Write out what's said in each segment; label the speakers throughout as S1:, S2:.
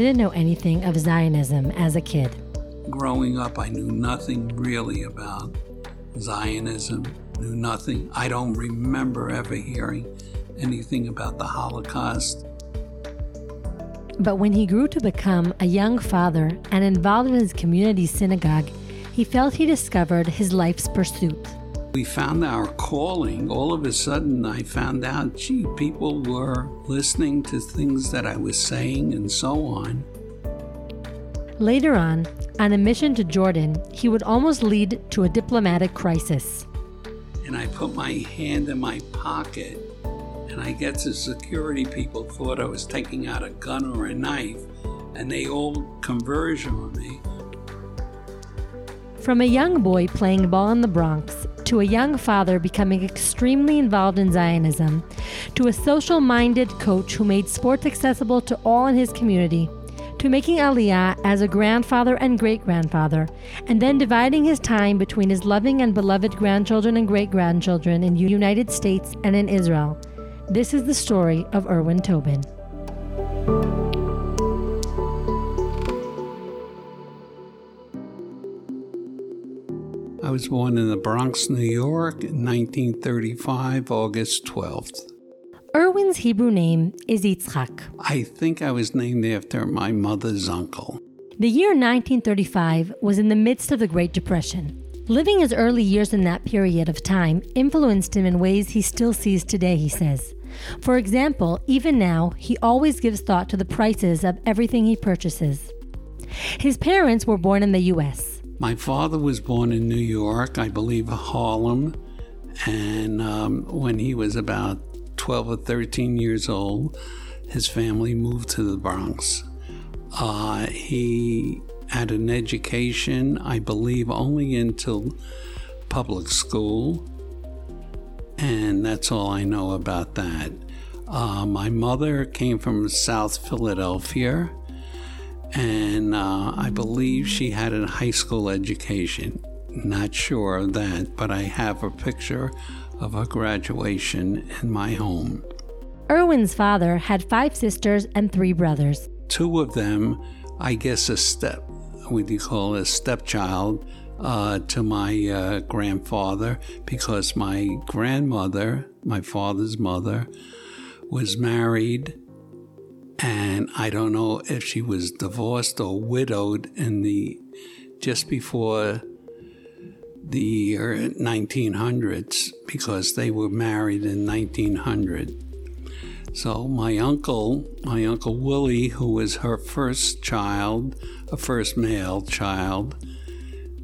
S1: Didn't know anything of Zionism as a kid.
S2: Growing up, I knew nothing really about Zionism, knew nothing. I don't remember ever hearing anything about the Holocaust.
S1: But when he grew to become a young father and involved in his community synagogue, he felt he discovered his life's pursuit.
S2: We found our calling. All of a sudden, I found out, gee, people were listening to things that I was saying and so on.
S1: Later on, on a mission to Jordan, he would almost lead to a diplomatic crisis.
S2: And I put my hand in my pocket, and I guess the security people thought I was taking out a gun or a knife, and they all converged on me.
S1: From a young boy playing ball in the Bronx to a young father becoming extremely involved in Zionism, to a social minded coach who made sports accessible to all in his community, to making Aliyah as a grandfather and great grandfather, and then dividing his time between his loving and beloved grandchildren and great grandchildren in the United States and in Israel. This is the story of Irwin Tobin.
S2: I was born in the Bronx, New York in 1935, August 12th.
S1: Irwin's Hebrew name is Yitzchak.
S2: I think I was named after my mother's uncle.
S1: The year 1935 was in the midst of the Great Depression. Living his early years in that period of time influenced him in ways he still sees today, he says. For example, even now, he always gives thought to the prices of everything he purchases. His parents were born in the U.S.
S2: My father was born in New York, I believe Harlem, and um, when he was about 12 or 13 years old, his family moved to the Bronx. Uh, he had an education, I believe, only until public school, and that's all I know about that. Uh, my mother came from South Philadelphia and uh, I believe she had a high school education. Not sure of that, but I have a picture of her graduation in my home.
S1: Irwin's father had five sisters and three brothers.
S2: Two of them, I guess, a step, what do you call it, a stepchild uh, to my uh, grandfather, because my grandmother, my father's mother, was married and I don't know if she was divorced or widowed in the just before the year 1900s because they were married in 1900. So my uncle, my uncle Willie, who was her first child, a first male child,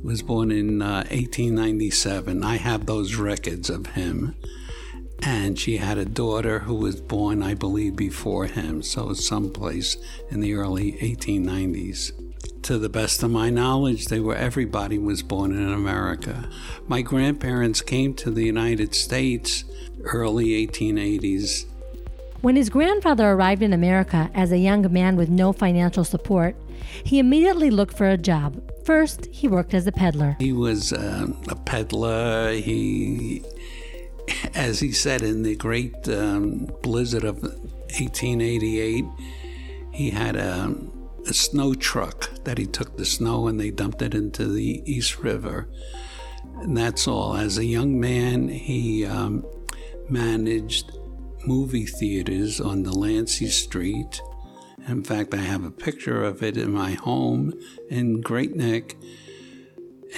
S2: was born in uh, 1897. I have those records of him and she had a daughter who was born, I believe, before him, so someplace in the early 1890s. To the best of my knowledge, they were everybody was born in America. My grandparents came to the United States early 1880s.
S1: When his grandfather arrived in America as a young man with no financial support, he immediately looked for a job. First, he worked as a peddler.
S2: He was uh, a peddler. He as he said in the great um, blizzard of 1888, he had a, a, snow truck that he took the snow and they dumped it into the East River. And that's all. As a young man, he um, managed movie theaters on Delancey Street. In fact, I have a picture of it in my home in Great Neck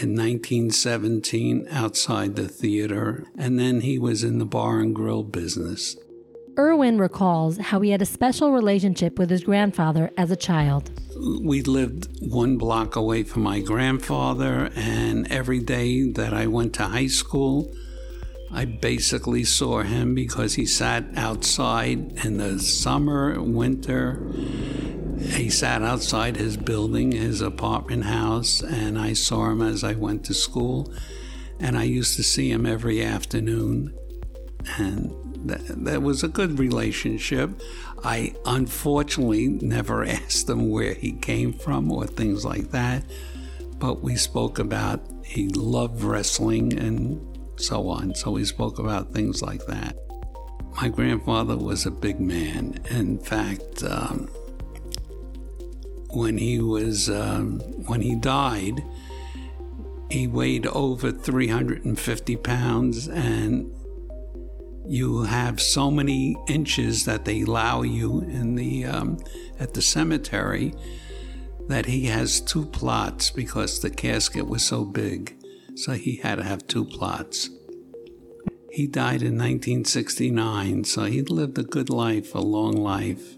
S2: in 1917 outside the theater, and then he was in the bar and grill business.
S1: Irwin recalls how he had a special relationship with his grandfather as a child.
S2: We lived one block away from my grandfather, and every day that I went to high school, I basically saw him because he sat outside in the summer, winter, he sat outside his building, his apartment house, and I saw him as I went to school. And I used to see him every afternoon. And that, that was a good relationship. I unfortunately never asked him where he came from or things like that. But we spoke about he loved wrestling and so on. So we spoke about things like that. My grandfather was a big man. In fact, um, when he was um, when he died, he weighed over 350 pounds, and you have so many inches that they allow you in the um, at the cemetery that he has two plots because the casket was so big, so he had to have two plots. He died in 1969, so he lived a good life, a long life.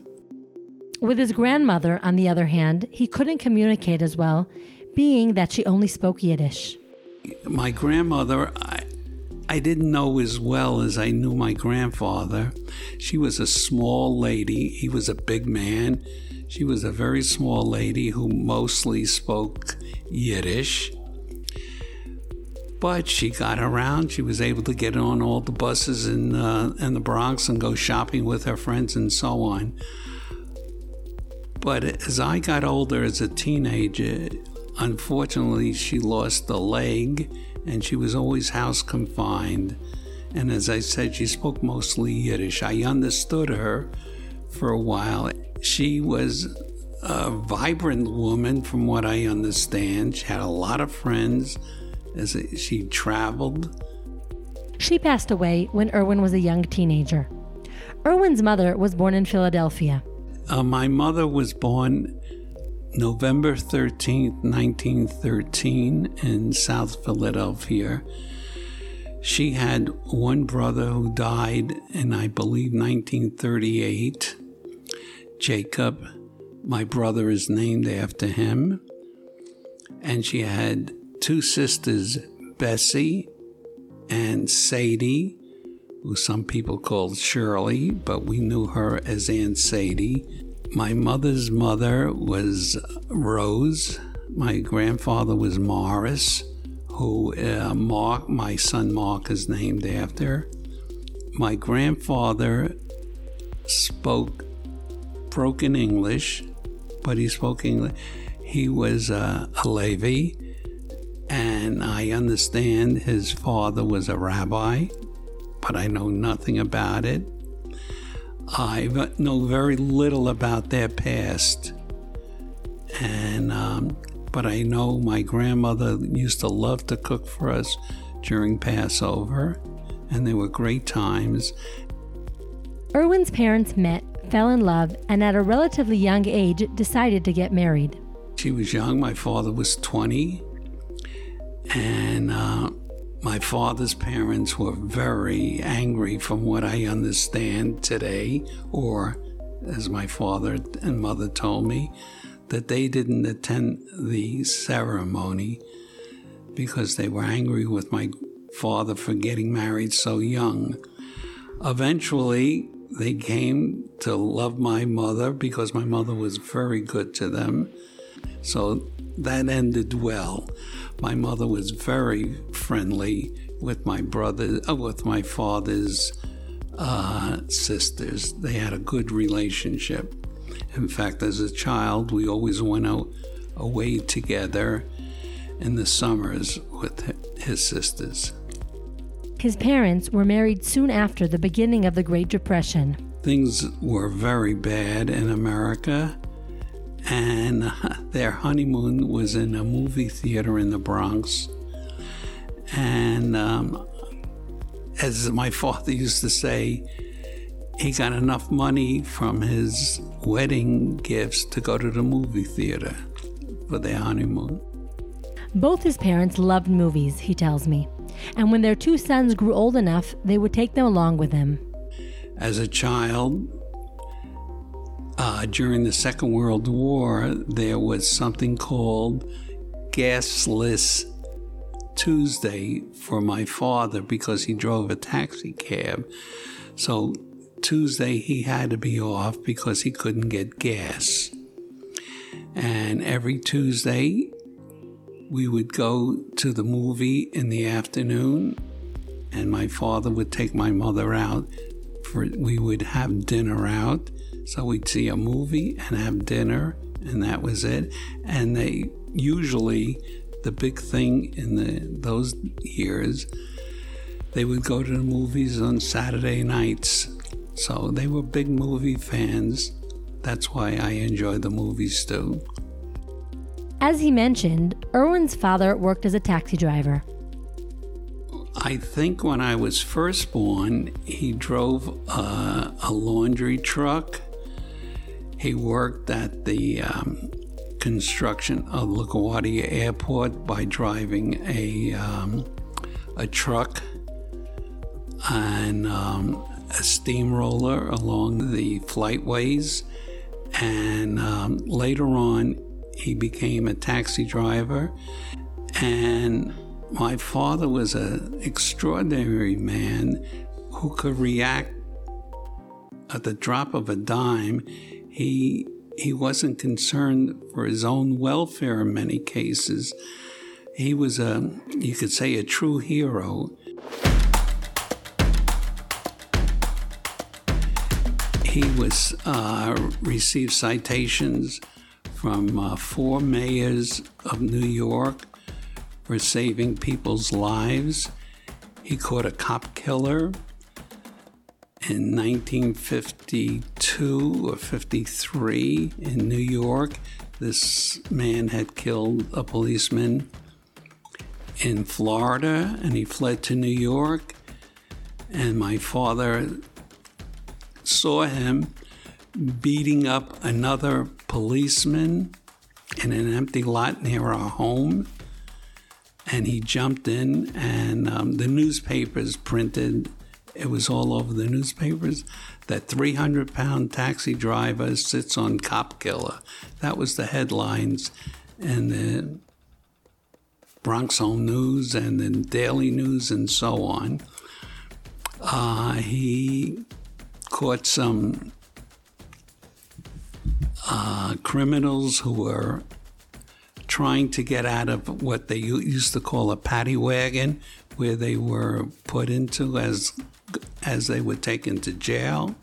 S1: With his grandmother, on the other hand, he couldn't communicate as well, being that she only spoke Yiddish.
S2: My grandmother, I, I didn't know as well as I knew my grandfather. She was a small lady, he was a big man. She was a very small lady who mostly spoke Yiddish. But she got around. She was able to get on all the buses in, uh, in the Bronx and go shopping with her friends and so on. But as I got older as a teenager, unfortunately, she lost a leg and she was always house confined. And as I said, she spoke mostly Yiddish. I understood her for a while. She was a vibrant woman, from what I understand. She had a lot of friends as she traveled.
S1: She passed away when Irwin was a young teenager. Irwin's mother was born in Philadelphia.
S2: Uh, my mother was born November 13th, 1913, in South Philadelphia. She had one brother who died in, I believe, 1938. Jacob, my brother, is named after him. And she had two sisters, Bessie and Sadie, who some people called Shirley, but we knew her as Aunt Sadie. My mother's mother was Rose. My grandfather was Morris, who uh, Mark, my son Mark, is named after. My grandfather spoke broken English, but he spoke English. He was uh, a Levi, and I understand his father was a rabbi but I know nothing about it. I know very little about their past. And, um, but I know my grandmother used to love to cook for us during Passover, and they were great times.
S1: Irwin's parents met, fell in love, and at a relatively young age decided to get married.
S2: She was young, my father was 20, and uh, my father's parents were very angry, from what I understand today, or as my father and mother told me, that they didn't attend the ceremony because they were angry with my father for getting married so young. Eventually, they came to love my mother because my mother was very good to them. So that ended well. My mother was very friendly with my brother, uh, with my father's uh, sisters. They had a good relationship. In fact, as a child, we always went out away together in the summers with his sisters.
S1: His parents were married soon after the beginning of the Great Depression.
S2: Things were very bad in America and their honeymoon was in a movie theater in the Bronx. And um, as my father used to say, he got enough money from his wedding gifts to go to the movie theater for their honeymoon.
S1: Both his parents loved movies, he tells me, and when their two sons grew old enough, they would take them along with them.
S2: As a child, uh, during the Second World War, there was something called Gasless Tuesday for my father because he drove a taxi cab. So Tuesday he had to be off because he couldn't get gas. And every Tuesday we would go to the movie in the afternoon and my father would take my mother out for we would have dinner out so we'd see a movie and have dinner, and that was it. And they usually, the big thing in the those years, they would go to the movies on Saturday nights. So they were big movie fans. that's why I enjoy the movies too.
S1: As he mentioned, Irwin's father worked as a taxi driver.
S2: I think when I was first born, he drove uh, a laundry truck. He worked at the um, construction of LaGuardia Airport by driving a um, a truck and um, a steamroller along the flightways. And um, later on, he became a taxi driver. And my father was an extraordinary man who could react at the drop of a dime. He he wasn't concerned for his own welfare in many cases. He was a you could say a true hero. He was uh, received citations from uh, four mayors of New York for saving people's lives. He caught a cop killer in 1952 or 53 in New York. This man had killed a policeman in Florida and he fled to New York. And my father saw him beating up another policeman in an empty lot near our home. And he jumped in, and um, the newspapers printed, it was all over the newspapers, that 300 pound taxi driver sits on cop killer. That was the headlines in the Bronx Home News and the Daily News and so on. Uh, he caught some uh, criminals who were trying to get out of what they used to call a paddy wagon, where they were put into as as they were taken to jail.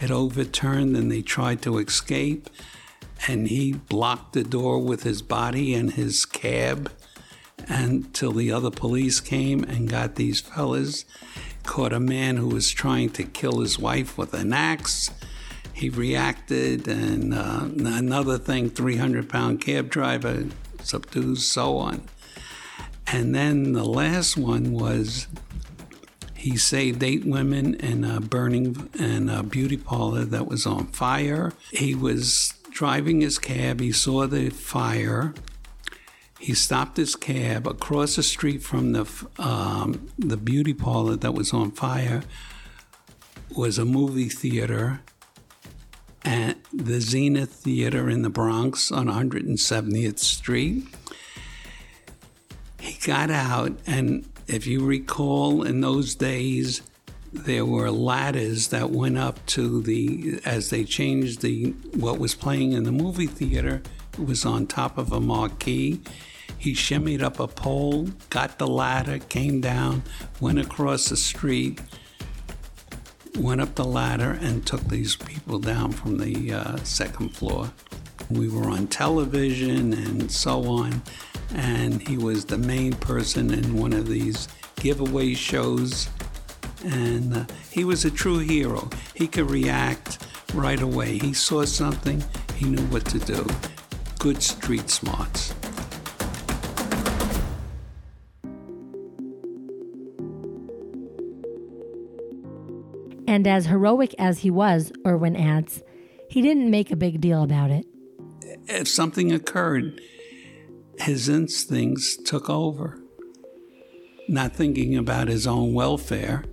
S2: It overturned and they tried to escape, and he blocked the door with his body and his cab until the other police came and got these fellas caught a man who was trying to kill his wife with an axe. He reacted, and uh, another thing 300 pound cab driver subdues, so on. And then the last one was he saved eight women in a burning and a beauty parlor that was on fire. He was driving his cab, he saw the fire, he stopped his cab across the street from the um, the beauty parlor that was on fire. Was a movie theater at the Zenith Theater in the Bronx on 170th Street. He got out, and if you recall, in those days, there were ladders that went up to the as they changed the what was playing in the movie theater it was on top of a marquee he shimmied up a pole, got the ladder, came down, went across the street, went up the ladder, and took these people down from the uh, second floor. We were on television and so on, and he was the main person in one of these giveaway shows. And uh, he was a true hero. He could react right away. He saw something, he knew what to do. Good street smarts.
S1: And as heroic as he was, Irwin adds, he didn't make a big deal about it.
S2: If something occurred, his instincts took over, not thinking about his own welfare.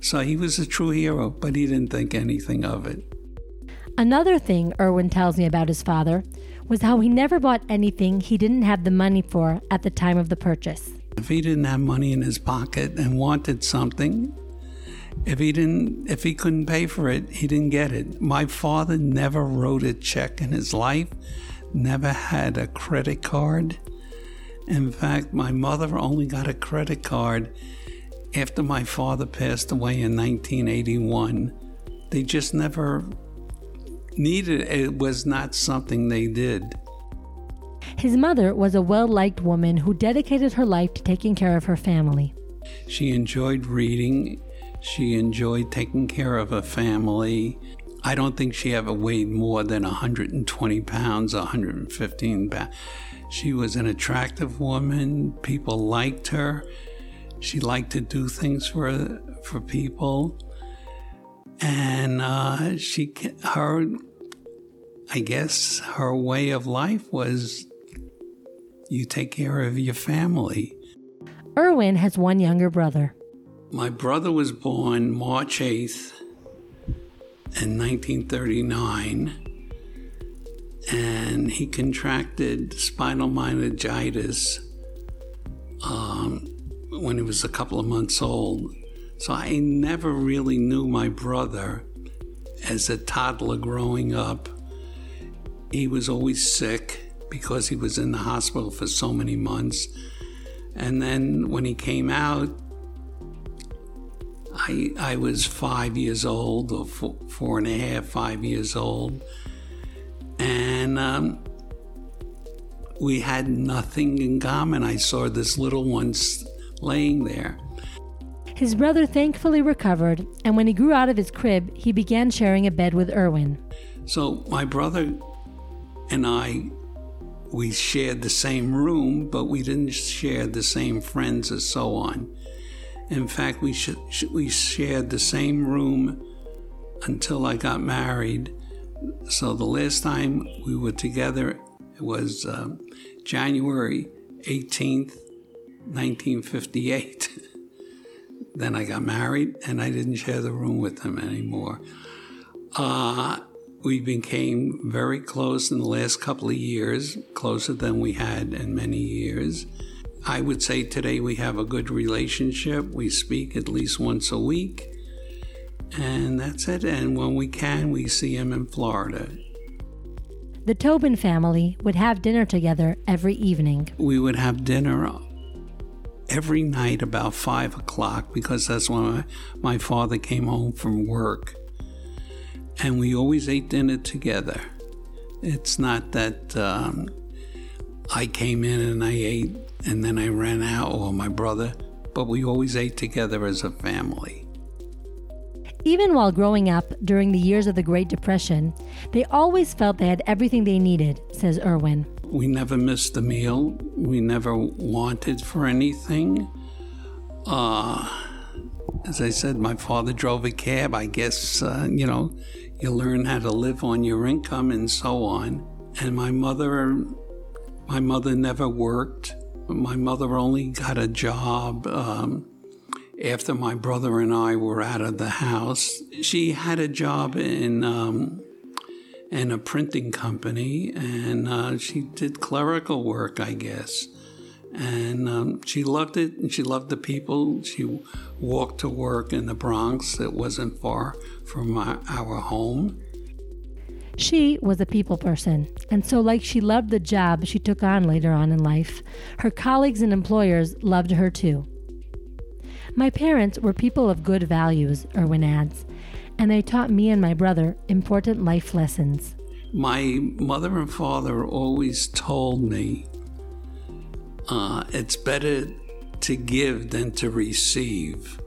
S2: So he was a true hero, but he didn't think anything of it.
S1: Another thing Irwin tells me about his father was how he never bought anything he didn't have the money for at the time of the purchase.
S2: If he didn't have money in his pocket and wanted something, if he didn't, if he couldn't pay for it, he didn't get it. My father never wrote a check in his life, never had a credit card. In fact, my mother only got a credit card after my father passed away in 1981. They just never needed it. It was not something they did.
S1: His mother was a well liked woman who dedicated her life to taking care of her family.
S2: She enjoyed reading she enjoyed taking care of a family. I don't think she ever weighed more than 120 pounds, 115 pounds. She was an attractive woman. People liked her. She liked to do things for for people, and uh, she her I guess her way of life was you take care of your family.
S1: Irwin has one younger brother.
S2: My brother was born March 8th in 1939, and he contracted spinal meningitis um, when he was a couple of months old. So I never really knew my brother as a toddler growing up. He was always sick because he was in the hospital for so many months. And then when he came out, I, I was five years old, or four, four and a half, five years old. And um, we had nothing in common. I saw this little one laying there.
S1: His brother thankfully recovered, and when he grew out of his crib, he began sharing a bed with Irwin.
S2: So my brother and I, we shared the same room, but we didn't share the same friends or so on. In fact, we sh- we shared the same room until I got married. So the last time we were together was uh, January 18th, 1958. then I got married and I didn't share the room with him anymore. Uh, we became very close in the last couple of years, closer than we had in many years. I would say today we have a good relationship. We speak at least once a week, and that's it. And when we can, we see him in Florida.
S1: The Tobin family would have dinner together every evening.
S2: We would have dinner every night about five o'clock because that's when my, my father came home from work and we always ate dinner together. It's not that um, I came in and I ate and then I ran out, or my brother, but we always ate together as a family.
S1: Even while growing up during the years of the Great Depression, they always felt they had everything they needed, says Irwin.
S2: We never missed a meal. We never wanted for anything. Uh, as I said, my father drove a cab. I guess, uh, you know, you learn how to live on your income and so on. And my mother, my mother never worked. My mother only got a job um, after my brother and I were out of the house. She had a job in um, in a printing company, and uh, she did clerical work, I guess. And um, she loved it, and she loved the people. She walked to work in the Bronx. It wasn't far from our, our home.
S1: She was a people person, and so, like she loved the job she took on later on in life, her colleagues and employers loved her too. My parents were people of good values, Irwin adds, and they taught me and my brother important life lessons.
S2: My mother and father always told me uh, it's better to give than to receive.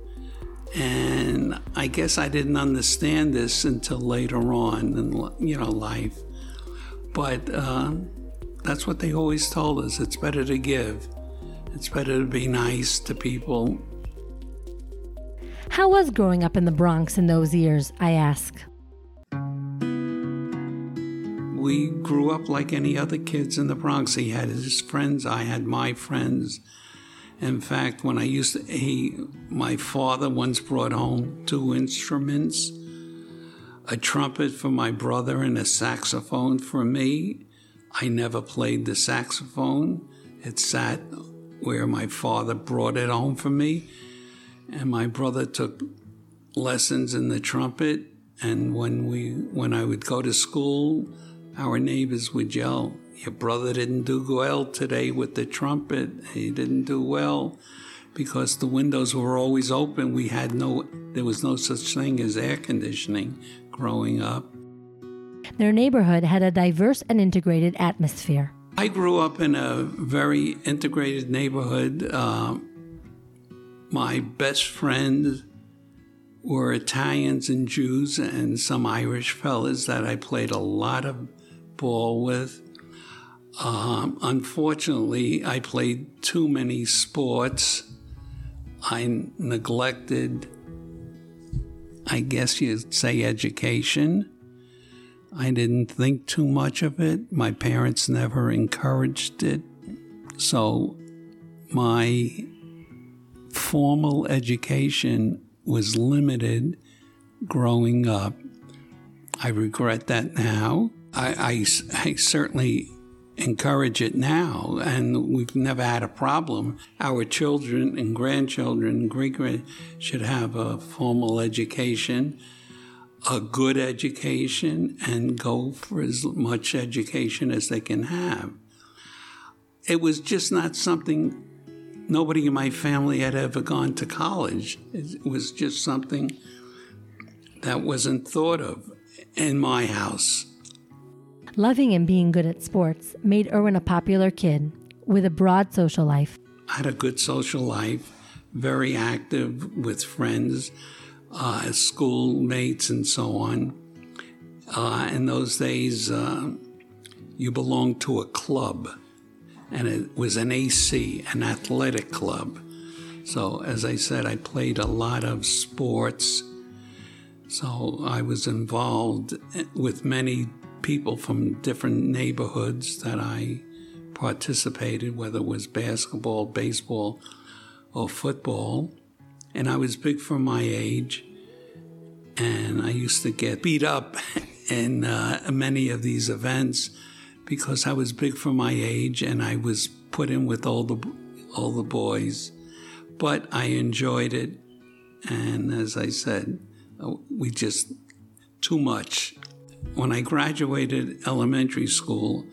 S2: And I guess I didn't understand this until later on in you know life. But uh, that's what they always told us. It's better to give. It's better to be nice to people.
S1: How was growing up in the Bronx in those years? I ask.
S2: We grew up like any other kids in the Bronx. He had his friends, I had my friends. In fact, when I used to, he, my father once brought home two instruments a trumpet for my brother and a saxophone for me. I never played the saxophone. It sat where my father brought it home for me. And my brother took lessons in the trumpet. And when we when I would go to school, our neighbors would yell, your brother didn't do well today with the trumpet. He didn't do well because the windows were always open. We had no, there was no such thing as air conditioning growing up.
S1: Their neighborhood had a diverse and integrated atmosphere.
S2: I grew up in a very integrated neighborhood. Uh, my best friend were Italians and Jews and some Irish fellas that I played a lot of ball with. Um, unfortunately, I played too many sports. I neglected, I guess you'd say, education. I didn't think too much of it. My parents never encouraged it. So my formal education was limited growing up. I regret that now. I, I, I, certainly encourage it now, and we've never had a problem. Our children and grandchildren great grand should have a formal education, a good education, and go for as much education as they can have. It was just not something nobody in my family had ever gone to college. It was just something that wasn't thought of in my house.
S1: Loving and being good at sports made Irwin a popular kid with a broad social life.
S2: I had a good social life, very active with friends, uh, schoolmates, and so on. Uh, in those days, uh, you belonged to a club and it was an AC, an athletic club. So, as I said, I played a lot of sports. So, I was involved with many people from different neighborhoods that I participated, whether it was basketball, baseball, or football. And I was big for my age. And I used to get beat up in uh, many of these events because I was big for my age and I was put in with all the all the boys, but I enjoyed it. And as I said, we just too much. When I graduated elementary school,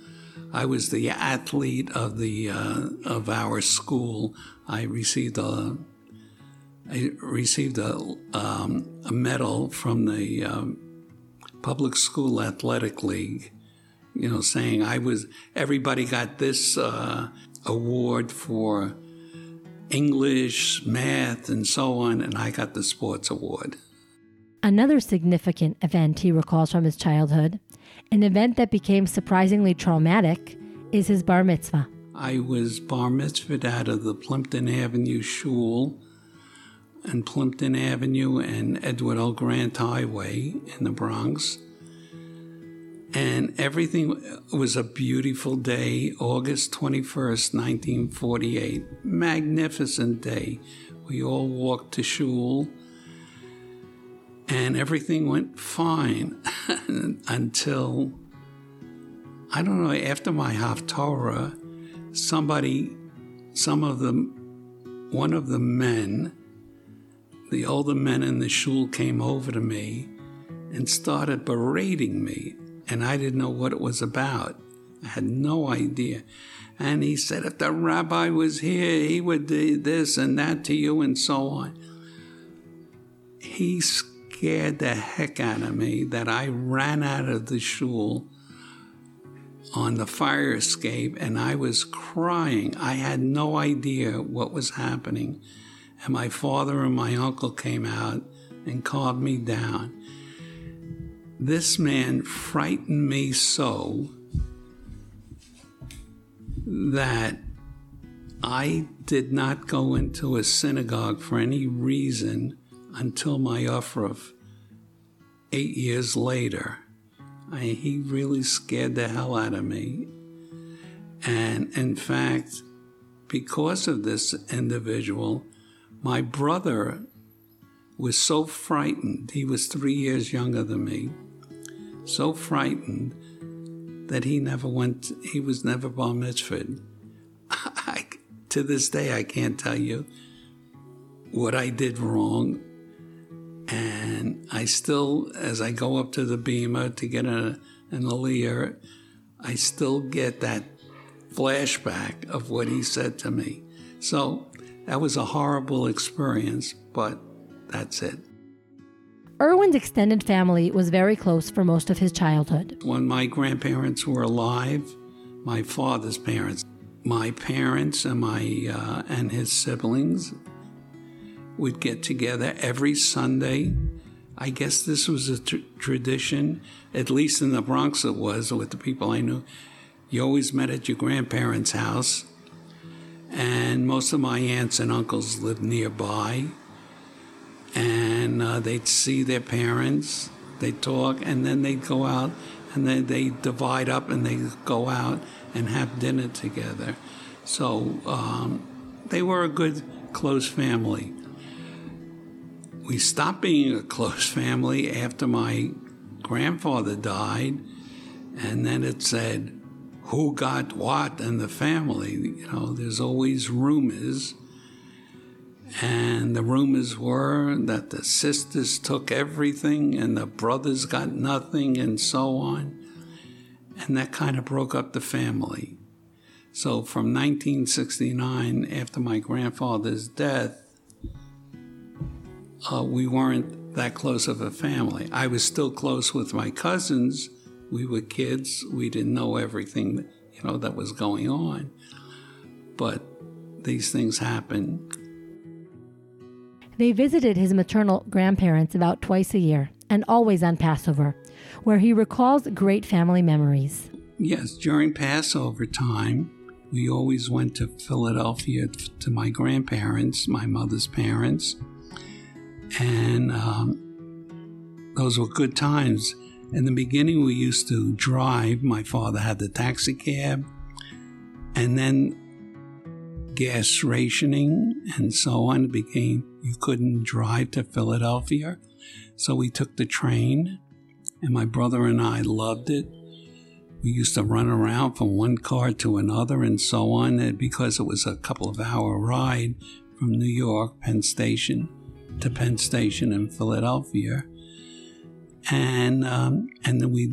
S2: I was the athlete of the uh, of our school. I received a I received a, um, a medal from the um, public school athletic league you know, saying I was, everybody got this uh, award for English, math, and so on, and I got the sports award.
S1: Another significant event he recalls from his childhood, an event that became surprisingly traumatic, is his bar mitzvah.
S2: I was bar mitzvahed out of the Plimpton Avenue Shul and Plimpton Avenue and Edward L. Grant Highway in the Bronx and everything was a beautiful day, August 21st, 1948. Magnificent day. We all walked to shul, and everything went fine until, I don't know, after my Haftorah, somebody, some of them, one of the men, the older men in the shul came over to me and started berating me and I didn't know what it was about. I had no idea. And he said, if the rabbi was here, he would do this and that to you, and so on. He scared the heck out of me that I ran out of the shul on the fire escape and I was crying. I had no idea what was happening. And my father and my uncle came out and calmed me down. This man frightened me so that I did not go into a synagogue for any reason until my Ufruf eight years later. I, he really scared the hell out of me. And in fact, because of this individual, my brother was so frightened. He was three years younger than me so frightened that he never went, he was never bar mitzvahed. I, to this day, I can't tell you what I did wrong. And I still, as I go up to the bimah to get a, an aliyah, I still get that flashback of what he said to me. So that was a horrible experience, but that's it.
S1: Irwin's extended family was very close for most of his childhood.
S2: When my grandparents were alive, my father's parents, my parents and my uh, and his siblings, would get together every Sunday. I guess this was a tr- tradition, at least in the Bronx it was with the people I knew. You always met at your grandparents' house, and most of my aunts and uncles lived nearby. And uh, they'd see their parents, they'd talk, and then they'd go out and then they divide up and they go out and have dinner together. So um, they were a good, close family. We stopped being a close family after my grandfather died, and then it said, who got what in the family. You know, there's always rumors. And the rumors were that the sisters took everything and the brothers got nothing and so on. And that kind of broke up the family. So from 1969, after my grandfather's death, uh, we weren't that close of a family. I was still close with my cousins. We were kids. We didn't know everything, you know, that was going on. But these things happen.
S1: They visited his maternal grandparents about twice a year and always on Passover, where he recalls great family memories.
S2: Yes, during Passover time, we always went to Philadelphia to my grandparents, my mother's parents, and um, those were good times. In the beginning, we used to drive. My father had the taxi cab, and then gas rationing and so on it became you couldn't drive to Philadelphia. So we took the train, and my brother and I loved it. We used to run around from one car to another and so on, because it was a couple of hour ride from New York, Penn Station, to Penn Station in Philadelphia. And, um, and then we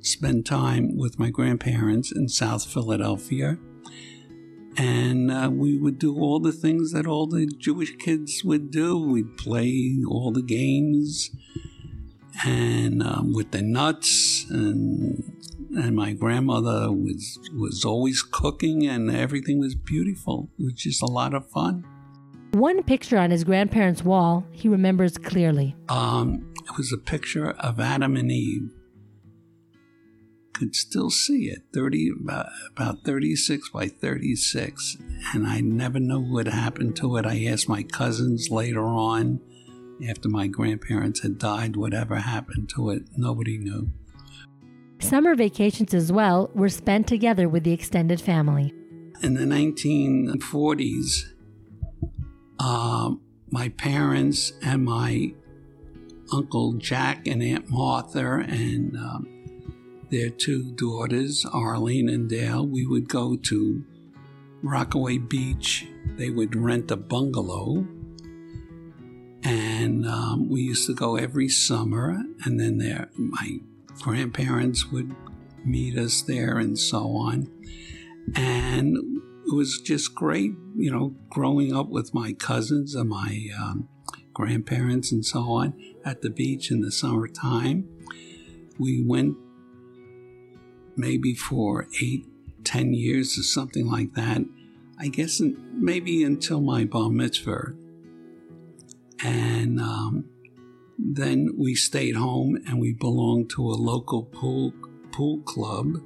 S2: spent time with my grandparents in South Philadelphia. And uh, we would do all the things that all the Jewish kids would do. We'd play all the games and um, with the nuts and and my grandmother was was always cooking and everything was beautiful. It was just a lot of fun.
S1: One picture on his grandparents' wall he remembers clearly.
S2: Um, it was a picture of Adam and Eve. Could still see it, thirty about, about thirty six by thirty six, and I never know what happened to it. I asked my cousins later on, after my grandparents had died, whatever happened to it. Nobody knew.
S1: Summer vacations as well were spent together with the extended family.
S2: In the 1940s, uh, my parents and my Uncle Jack and Aunt Martha and um, their two daughters, Arlene and Dale, we would go to Rockaway Beach. They would rent a bungalow. And um, we used to go every summer. And then there, my grandparents would meet us there and so on. And was just great, you know, growing up with my cousins and my um, grandparents and so on at the beach in the summertime. We went maybe for eight, ten years or something like that. I guess maybe until my bar mitzvah. And um, then we stayed home and we belonged to a local pool pool club.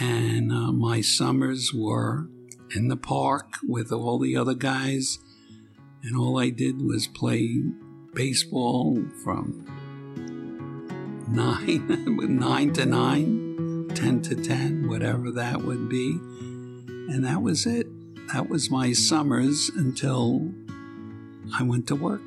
S2: And uh, my summers were in the park with all the other guys, and all I did was play baseball from nine nine to nine, ten to ten, whatever that would be, and that was it. That was my summers until I went to work.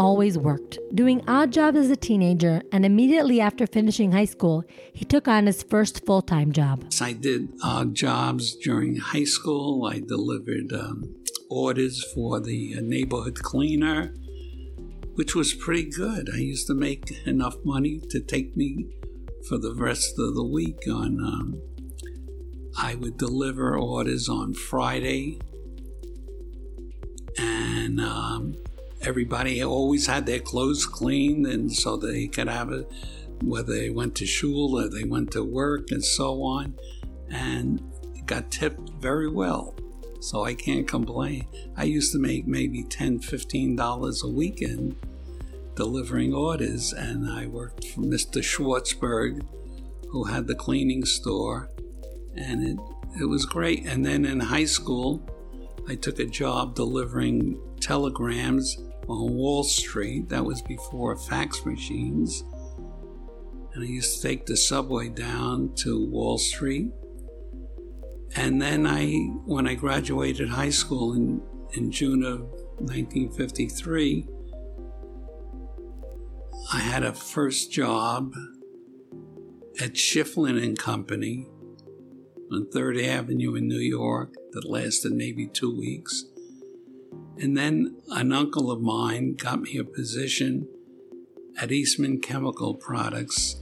S1: Always worked, doing odd jobs as a teenager, and immediately after finishing high school, he took on his first full time job.
S2: I did odd jobs during high school. I delivered um, orders for the uh, neighborhood cleaner, which was pretty good. I used to make enough money to take me for the rest of the week on. Um, I would deliver orders on Friday, and um, everybody always had their clothes cleaned, and so they could have it whether they went to shul or they went to work and so on, and got tipped very well. So I can't complain. I used to make maybe $10, $15 a weekend delivering orders, and I worked for Mr. Schwartzberg, who had the cleaning store, and it, it was great. And then in high school, I took a job delivering telegrams on Wall Street. That was before fax machines. And I used to take the subway down to Wall Street. And then I, when I graduated high school in, in June of 1953, I had a first job at Schifflin and Company on 3rd Avenue in New York that lasted maybe two weeks. And then an uncle of mine got me a position at Eastman Chemical Products,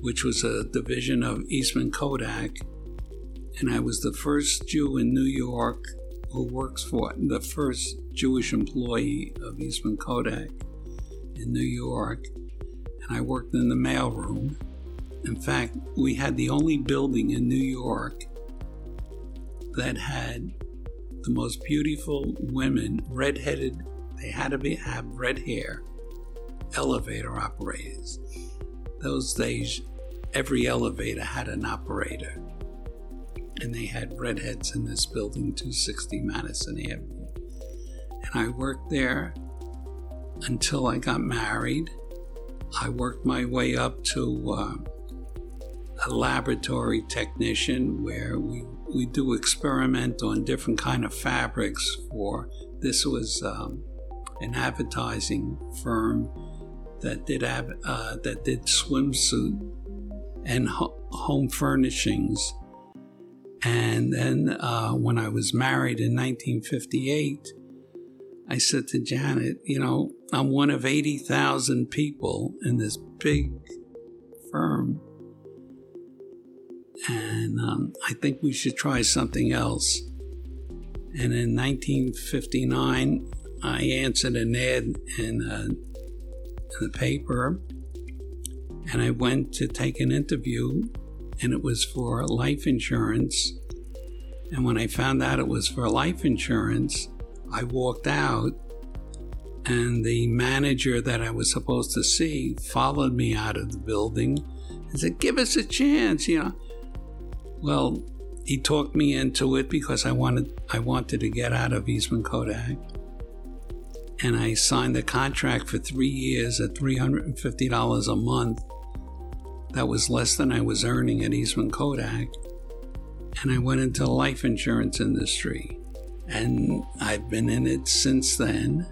S2: which was a division of Eastman Kodak. And I was the first Jew in New York who works for it, the first Jewish employee of Eastman Kodak in New York. And I worked in the mailroom. In fact, we had the only building in New York that had the most beautiful women, redheaded, they had to be, have red hair, elevator operators. Those days, every elevator had an operator. And they had redheads in this building, 260 Madison Avenue. And I worked there until I got married. I worked my way up to uh, a laboratory technician where we we do experiment on different kind of fabrics for this was um, an advertising firm that did uh, that did swimsuit and ho- home furnishings. And then uh, when I was married in 1958 I said to Janet you know I'm one of 80,000 people in this big firm and um, I think we should try something else. And in 1959, I answered an ad in, uh, in the paper, and I went to take an interview, and it was for life insurance. And when I found out it was for life insurance, I walked out, and the manager that I was supposed to see followed me out of the building and said, Give us a chance, you know. Well, he talked me into it because I wanted I wanted to get out of Eastman Kodak. And I signed a contract for three years at $350 a month. That was less than I was earning at Eastman Kodak. And I went into the life insurance industry. And I've been in it since then.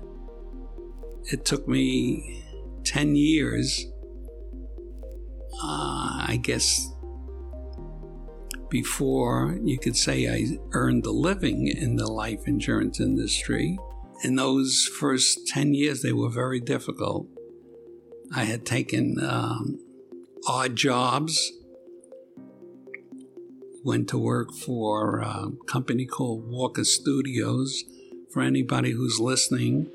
S2: It took me 10 years, uh, I guess before you could say I earned a living in the life insurance industry. In those first 10 years, they were very difficult. I had taken um, odd jobs, went to work for a company called Walker Studios. For anybody who's listening,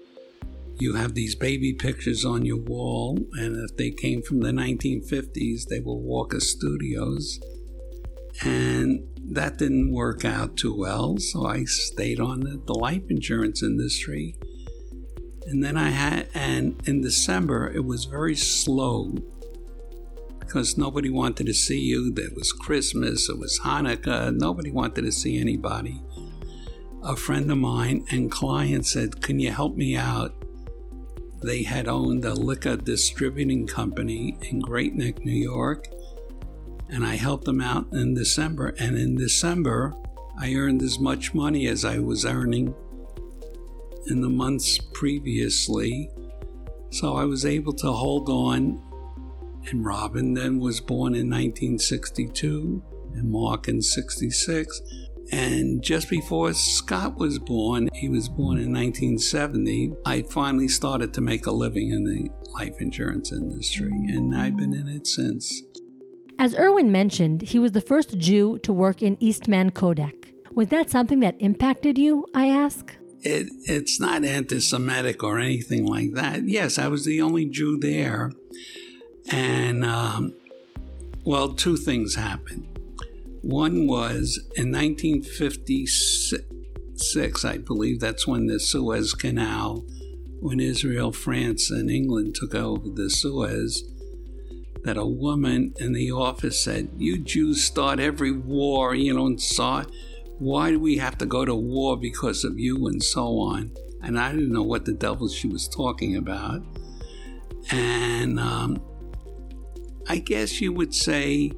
S2: you have these baby pictures on your wall, and if they came from the 1950s, they were Walker Studios. And that didn't work out too well, so I stayed on the, the life insurance industry. And then I had, and in December, it was very slow because nobody wanted to see you. There was Christmas, it was Hanukkah, nobody wanted to see anybody. A friend of mine and client said, Can you help me out? They had owned a liquor distributing company in Great Neck, New York, and I helped them out in December. And in December, I earned as much money as I was earning in the months previously. So I was able to hold on. And Robin then was born in 1962 and Mark in 66. And just before Scott was born, he was born in 1970, I finally started to make a living in the life insurance industry. And I've been in it since.
S1: As Irwin mentioned, he was the first Jew to work in Eastman Kodak. Was that something that impacted you, I ask?
S2: It, it's not anti Semitic or anything like that. Yes, I was the only Jew there. And, um, well, two things happened. One was in 1956, I believe that's when the Suez Canal, when Israel, France, and England took over the Suez, that a woman in the office said, You Jews start every war, you know, and saw why do we have to go to war because of you? and so on. And i didn't know what the devil she was talking about. And um, i guess you would say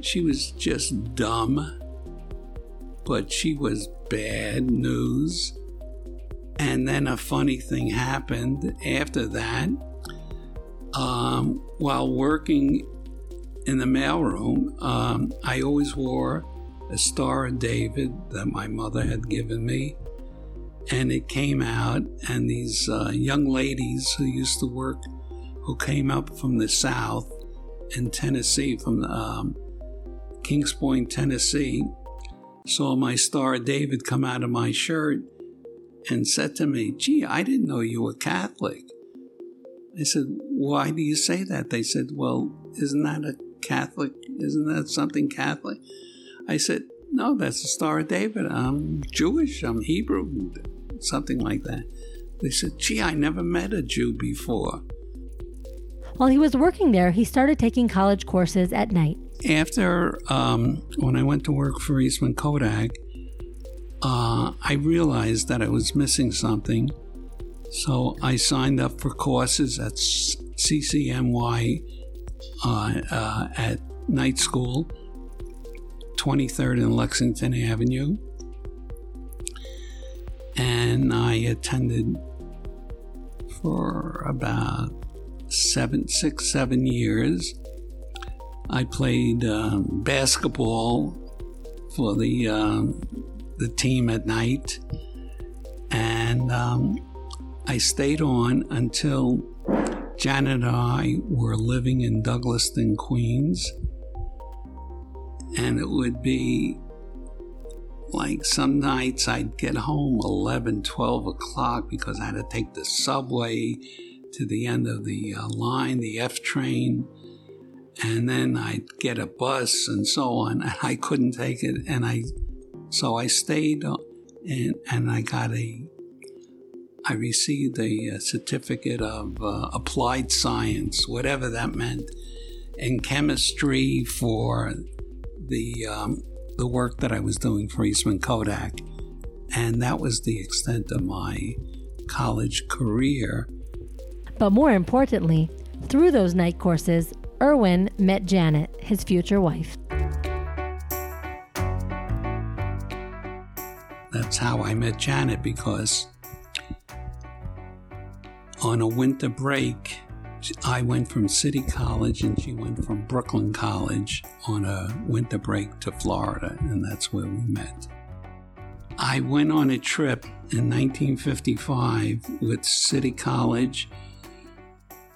S2: she was just dumb but she was bad news. And then a funny thing happened after that. Um, while working in the mailroom um, i always wore a Star of David that my mother had given me. And it came out, and these uh, young ladies who used to work, who came up from the South in Tennessee, from um, Kingsport, Tennessee, saw my Star of David come out of my shirt and said to me, Gee, I didn't know you were Catholic. I said, Why do you say that? They said, Well, isn't that a Catholic? Isn't that something Catholic? I said, No, that's the Star of David. I'm Jewish, I'm Hebrew, something like that. They said, Gee, I never met a Jew before.
S1: While he was working there, he started taking college courses at night.
S2: After, um, when I went to work for Eastman Kodak, uh, I realized that I was missing something. So I signed up for courses at CCNY uh, uh, at night school 23rd and Lexington Avenue. And I attended for about seven, six, seven years. I played um, basketball for the um, the team at night, and um, I stayed on until Janet and I were living in Douglaston, Queens, and it would be like some nights I'd get home 11, 12 o'clock because I had to take the subway to the end of the uh, line, the F train, and then I'd get a bus and so on. And I couldn't take it, and I so I stayed, uh, and and I got a. I received a, certificate of uh, applied science, whatever that meant, in chemistry for the um, the work that I was doing for Eastman Kodak, and that was the extent of my college career.
S1: But more importantly, through those night courses, Irwin met Janet, his future wife.
S2: That's how I met Janet because on a winter break, I went from City College and she went from Brooklyn College on a winter break to Florida, and that's where we met. I went on a trip in 1955 with City College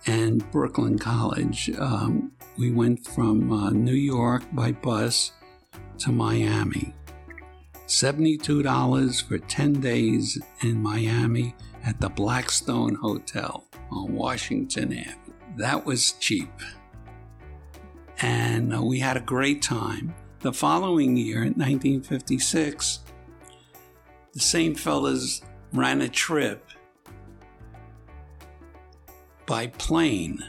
S2: and Brooklyn College. Um, we went from uh, New York by bus to Miami. $72 for 10 days in Miami at the Blackstone Hotel on Washington Avenue. That was cheap. And uh, we had a great time. The following year, in 1956, the same fellas ran a trip by plane.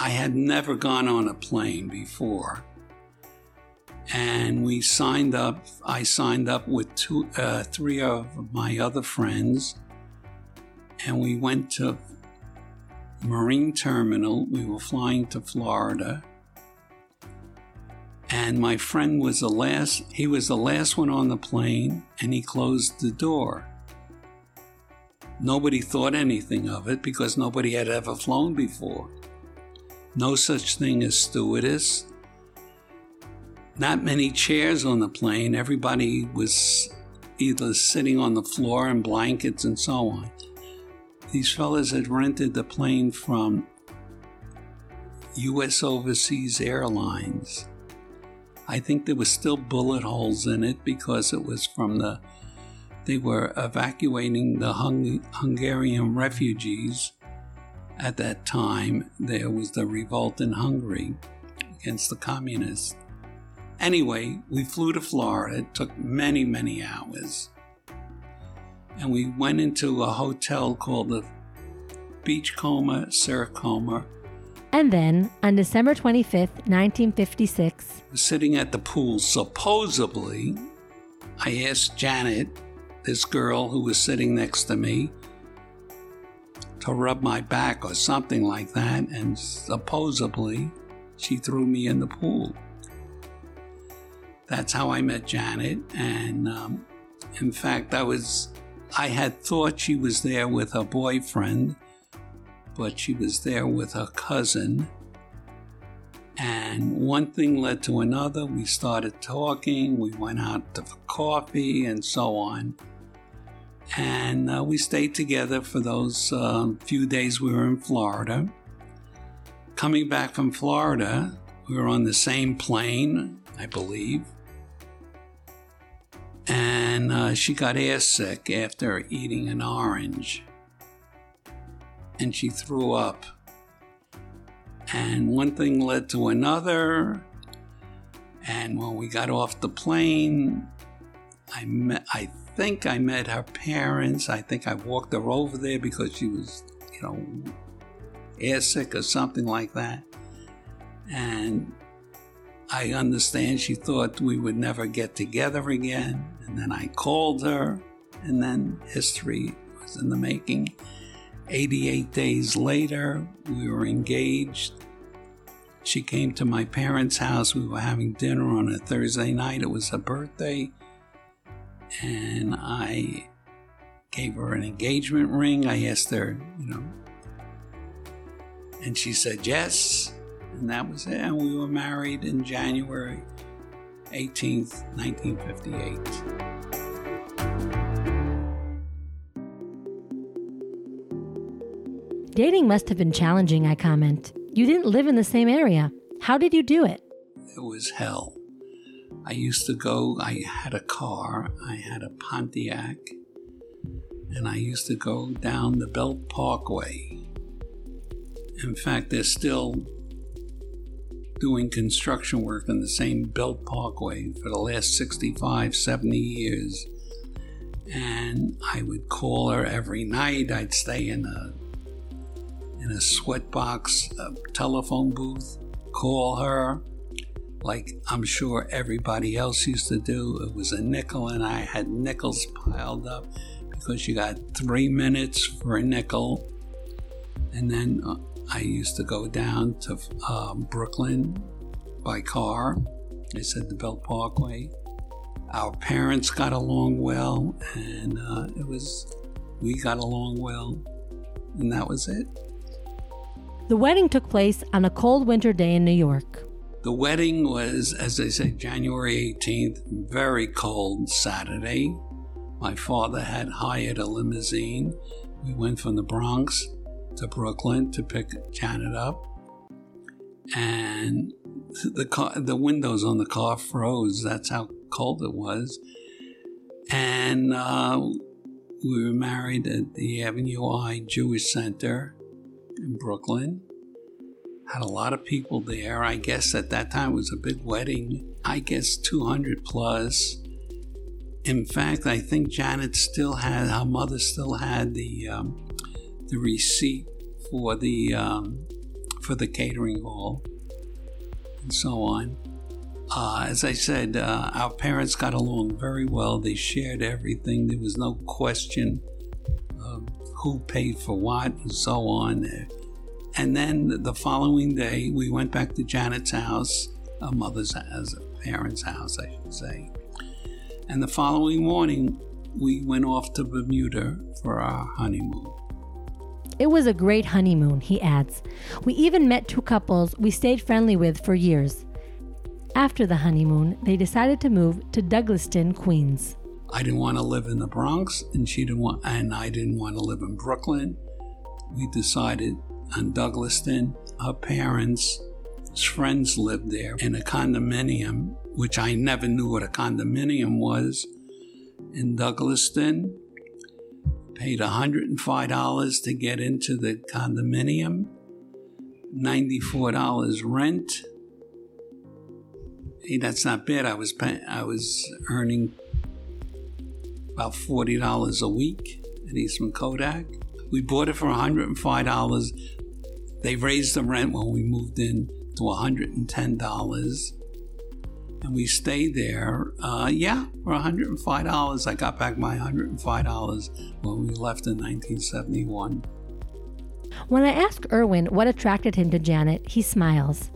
S2: I had never gone on a plane before. And we signed up. I signed up with two, uh, three of my other friends, and we went to Marine Terminal. We were flying to Florida. And my friend was the last, he was the last one on the plane, and he closed the door. Nobody thought anything of it because nobody had ever flown before. No such thing as stewardess. Not many chairs on the plane. Everybody was either sitting on the floor in blankets and so on. These fellas had rented the plane from U.S. Overseas Airlines. I think there was still bullet holes in it because it was from the, they were evacuating the Hung, Hungarian refugees at that time, there was the revolt in Hungary against the communists. Anyway, we flew to Florida. It took many, many hours. And we went into a hotel called the Beachcomber Serracoma.
S1: And then, on December 25th, 1956,
S2: sitting at the pool, supposedly, I asked Janet, this girl who was sitting next to me, to rub my back or something like that, and supposedly she threw me in the pool. That's how I met Janet, and um, in fact, I was I had thought she was there with her boyfriend, but she was there with her cousin. And one thing led to another. We started talking. We went out to coffee and so on. And uh, we stayed together for those uh, few days we were in Florida. Coming back from Florida, we were on the same plane, I believe. And uh, she got air sick after eating an orange. And she threw up. And one thing led to another. And when we got off the plane, I met, I think I met her parents. I think I walked her over there because she was, you know, air sick or something like that. And I understand she thought we would never get together again. And then I called her, and then history was in the making. 88 days later, we were engaged. She came to my parents' house. We were having dinner on a Thursday night. It was her birthday. And I gave her an engagement ring. I asked her, you know, and she said yes. And that was it. And we were married in January 18th, 1958.
S1: Dating must have been challenging, I comment. You didn't live in the same area. How did you do it?
S2: It was hell. I used to go, I had a car, I had a Pontiac, and I used to go down the Belt Parkway. In fact, they're still doing construction work on the same Belt Parkway for the last 65, 70 years. And I would call her every night. I'd stay in a in a sweatbox a telephone booth, call her like I'm sure everybody else used to do. It was a nickel, and I had nickels piled up because you got three minutes for a nickel. And then uh, I used to go down to um, Brooklyn by car. I said the Belt Parkway. Our parents got along well, and uh, it was we got along well, and that was it.
S1: The wedding took place on a cold winter day in New York.
S2: The wedding was, as they say, January 18th, very cold Saturday. My father had hired a limousine. We went from the Bronx to Brooklyn to pick Janet up. And the car, the windows on the car froze. That's how cold it was. And uh, we were married at the Avenue I Jewish Center in Brooklyn. Had a lot of people there. I guess at that time it was a big wedding. I guess 200 plus. In fact, I think Janet still had, her mother still had the um, the receipt for the um, for the catering hall and so on. Uh, as I said, uh, our parents got along very well. They shared everything. There was no question of who paid for what and so on. And then the following day, we went back to Janet's house, a mother's house, a parents' house, I should say. And the following morning, we went off to Bermuda for our honeymoon.
S1: It was a great honeymoon, he adds. We even met two couples we stayed friendly with for years. After the honeymoon, they decided to move to Douglaston, Queens.
S2: I didn't want to live in the Bronx, and she didn't want, and I didn't want to live in Brooklyn. We decided on Douglaston. Her parents' friends lived there in a condominium, which I never knew what a condominium was in Douglaston paid $105 to get into the condominium, $94 rent. Hey, that's not bad. I was pay- I was earning about $40 a week at Eastman Kodak. We bought it for $105. They raised the rent when we moved in to $110 and we stayed there. Uh, yeah, for $105. I got back my $105 when we left in 1971.
S1: When I ask Irwin what attracted him to Janet, he smiles.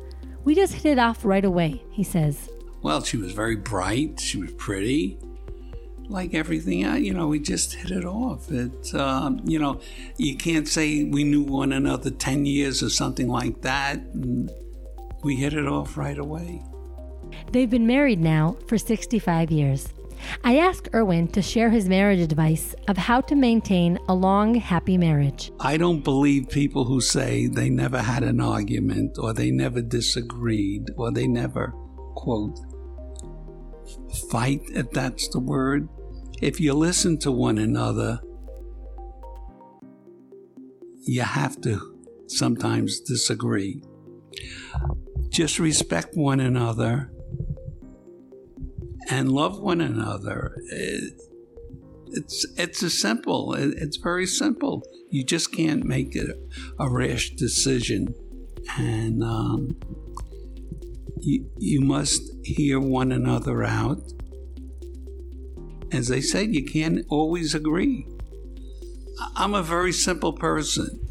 S1: We just hit it off right away, he says.
S2: Well, she was very bright. She was pretty. Like everything, you know, we just hit it off. It, uh, you know, you can't say we knew one another 10 years or something like that. And we hit it off right away.
S1: They've been married now for 65 years. I asked Irwin to share his marriage advice of how to maintain a long, happy marriage.
S2: I don't believe people who say they never had an argument or they never disagreed or they never, quote, fight, if that's the word. If you listen to one another, you have to sometimes disagree. Just respect one another and love one another. It, it's it's a simple. It, it's very simple. You just can't make it a rash decision, and um, you you must hear one another out. As I said, you can't always agree. I'm a very simple person.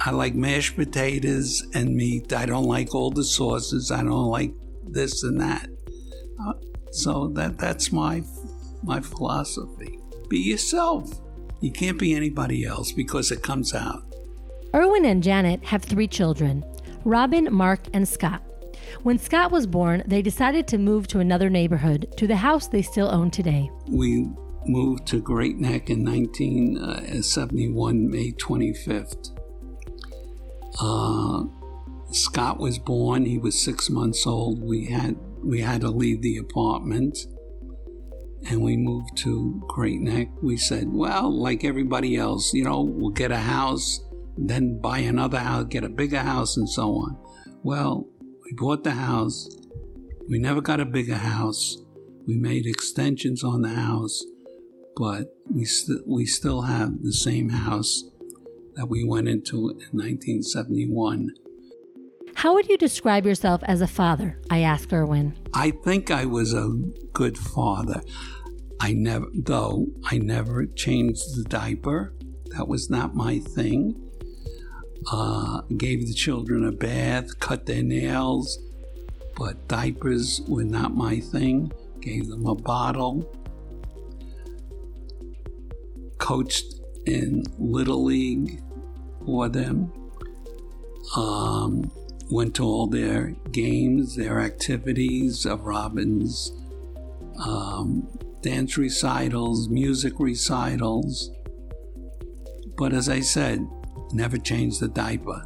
S2: I like mashed potatoes and meat. I don't like all the sauces. I don't like this and that. Uh, so that that's my my philosophy. Be yourself. You can't be anybody else because it comes out.
S1: Irwin and Janet have three children Robin, Mark, and Scott. When Scott was born, they decided to move to another neighborhood, to the house they still own today.
S2: We moved to Great Neck in 1971, May 25th. Uh, Scott was born. He was six months old. We had we had to leave the apartment, and we moved to Great Neck. We said, well, like everybody else, you know, we'll get a house, then buy another house, get a bigger house, and so on. Well, we bought the house. We never got a bigger house. We made extensions on the house, but we st- we still have the same house that we went into in 1971.
S1: How would you describe yourself as a father? I asked Irwin.
S2: I think I was a good father. I never, though, I never changed the diaper. That was not my thing. Uh, gave the children a bath, cut their nails, but diapers were not my thing. Gave them a bottle. Coached in Little League for them. Um, went to all their games, their activities of Robin's um, dance recitals, music recitals. But as I said, never changed the diaper.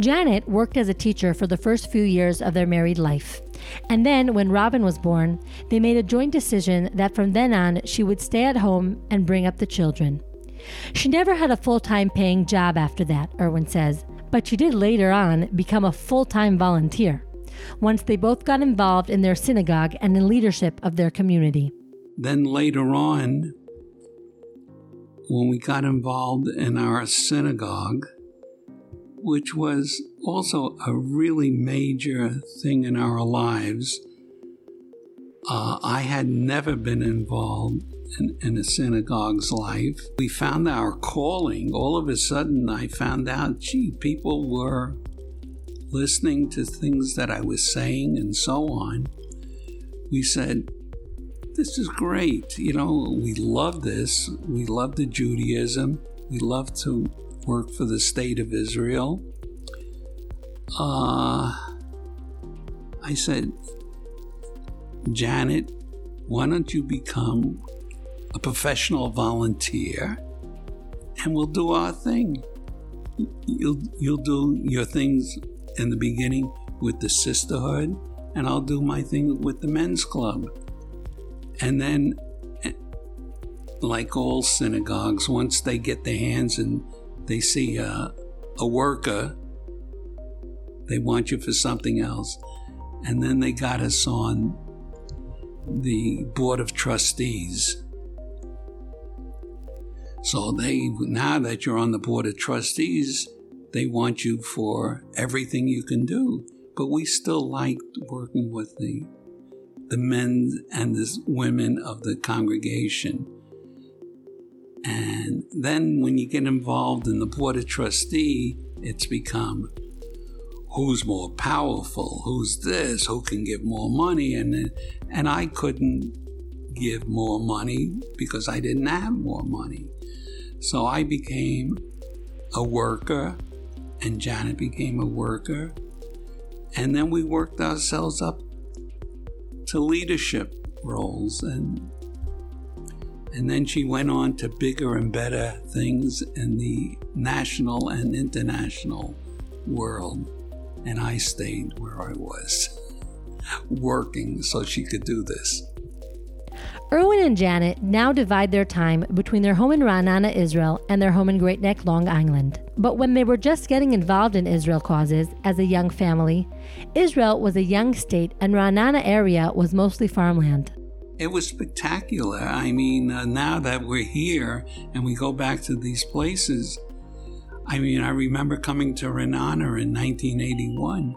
S1: Janet worked as a teacher for the first few years of their married life. And then, when Robin was born, they made a joint decision that from then on she would stay at home and bring up the children. She never had a full time paying job after that, Irwin says, but she did later on become a full time volunteer once they both got involved in their synagogue and in leadership of their community.
S2: Then later on, when we got involved in our synagogue, which was also a really major thing in our lives, uh, I had never been involved in, in a synagogue's life. We found our calling. All of a sudden, I found out, gee, people were listening to things that I was saying and so on. We said, this is great. You know, we love this. We love the Judaism. We love to work for the state of Israel. Uh, I said, Janet, why don't you become a professional volunteer and we'll do our thing. You'll, you'll do your things in the beginning with the sisterhood, and I'll do my thing with the men's club. And then like all synagogues, once they get their hands and they see a, a worker, they want you for something else. And then they got us on the Board of Trustees. So they now that you're on the Board of Trustees, they want you for everything you can do. But we still liked working with the the men and the women of the congregation. And then when you get involved in the board of trustee, it's become who's more powerful, who's this, who can give more money, and and I couldn't give more money because I didn't have more money. So I became a worker, and Janet became a worker, and then we worked ourselves up to leadership roles and and then she went on to bigger and better things in the national and international world and I stayed where I was working so she could do this.
S1: Irwin and Janet now divide their time between their home in Ra'anana, Israel, and their home in Great Neck, Long Island. But when they were just getting involved in Israel causes as a young family, Israel was a young state and Ra'anana area was mostly farmland.
S2: It was spectacular. I mean, uh, now that we're here and we go back to these places, I mean, I remember coming to Ra'anana in 1981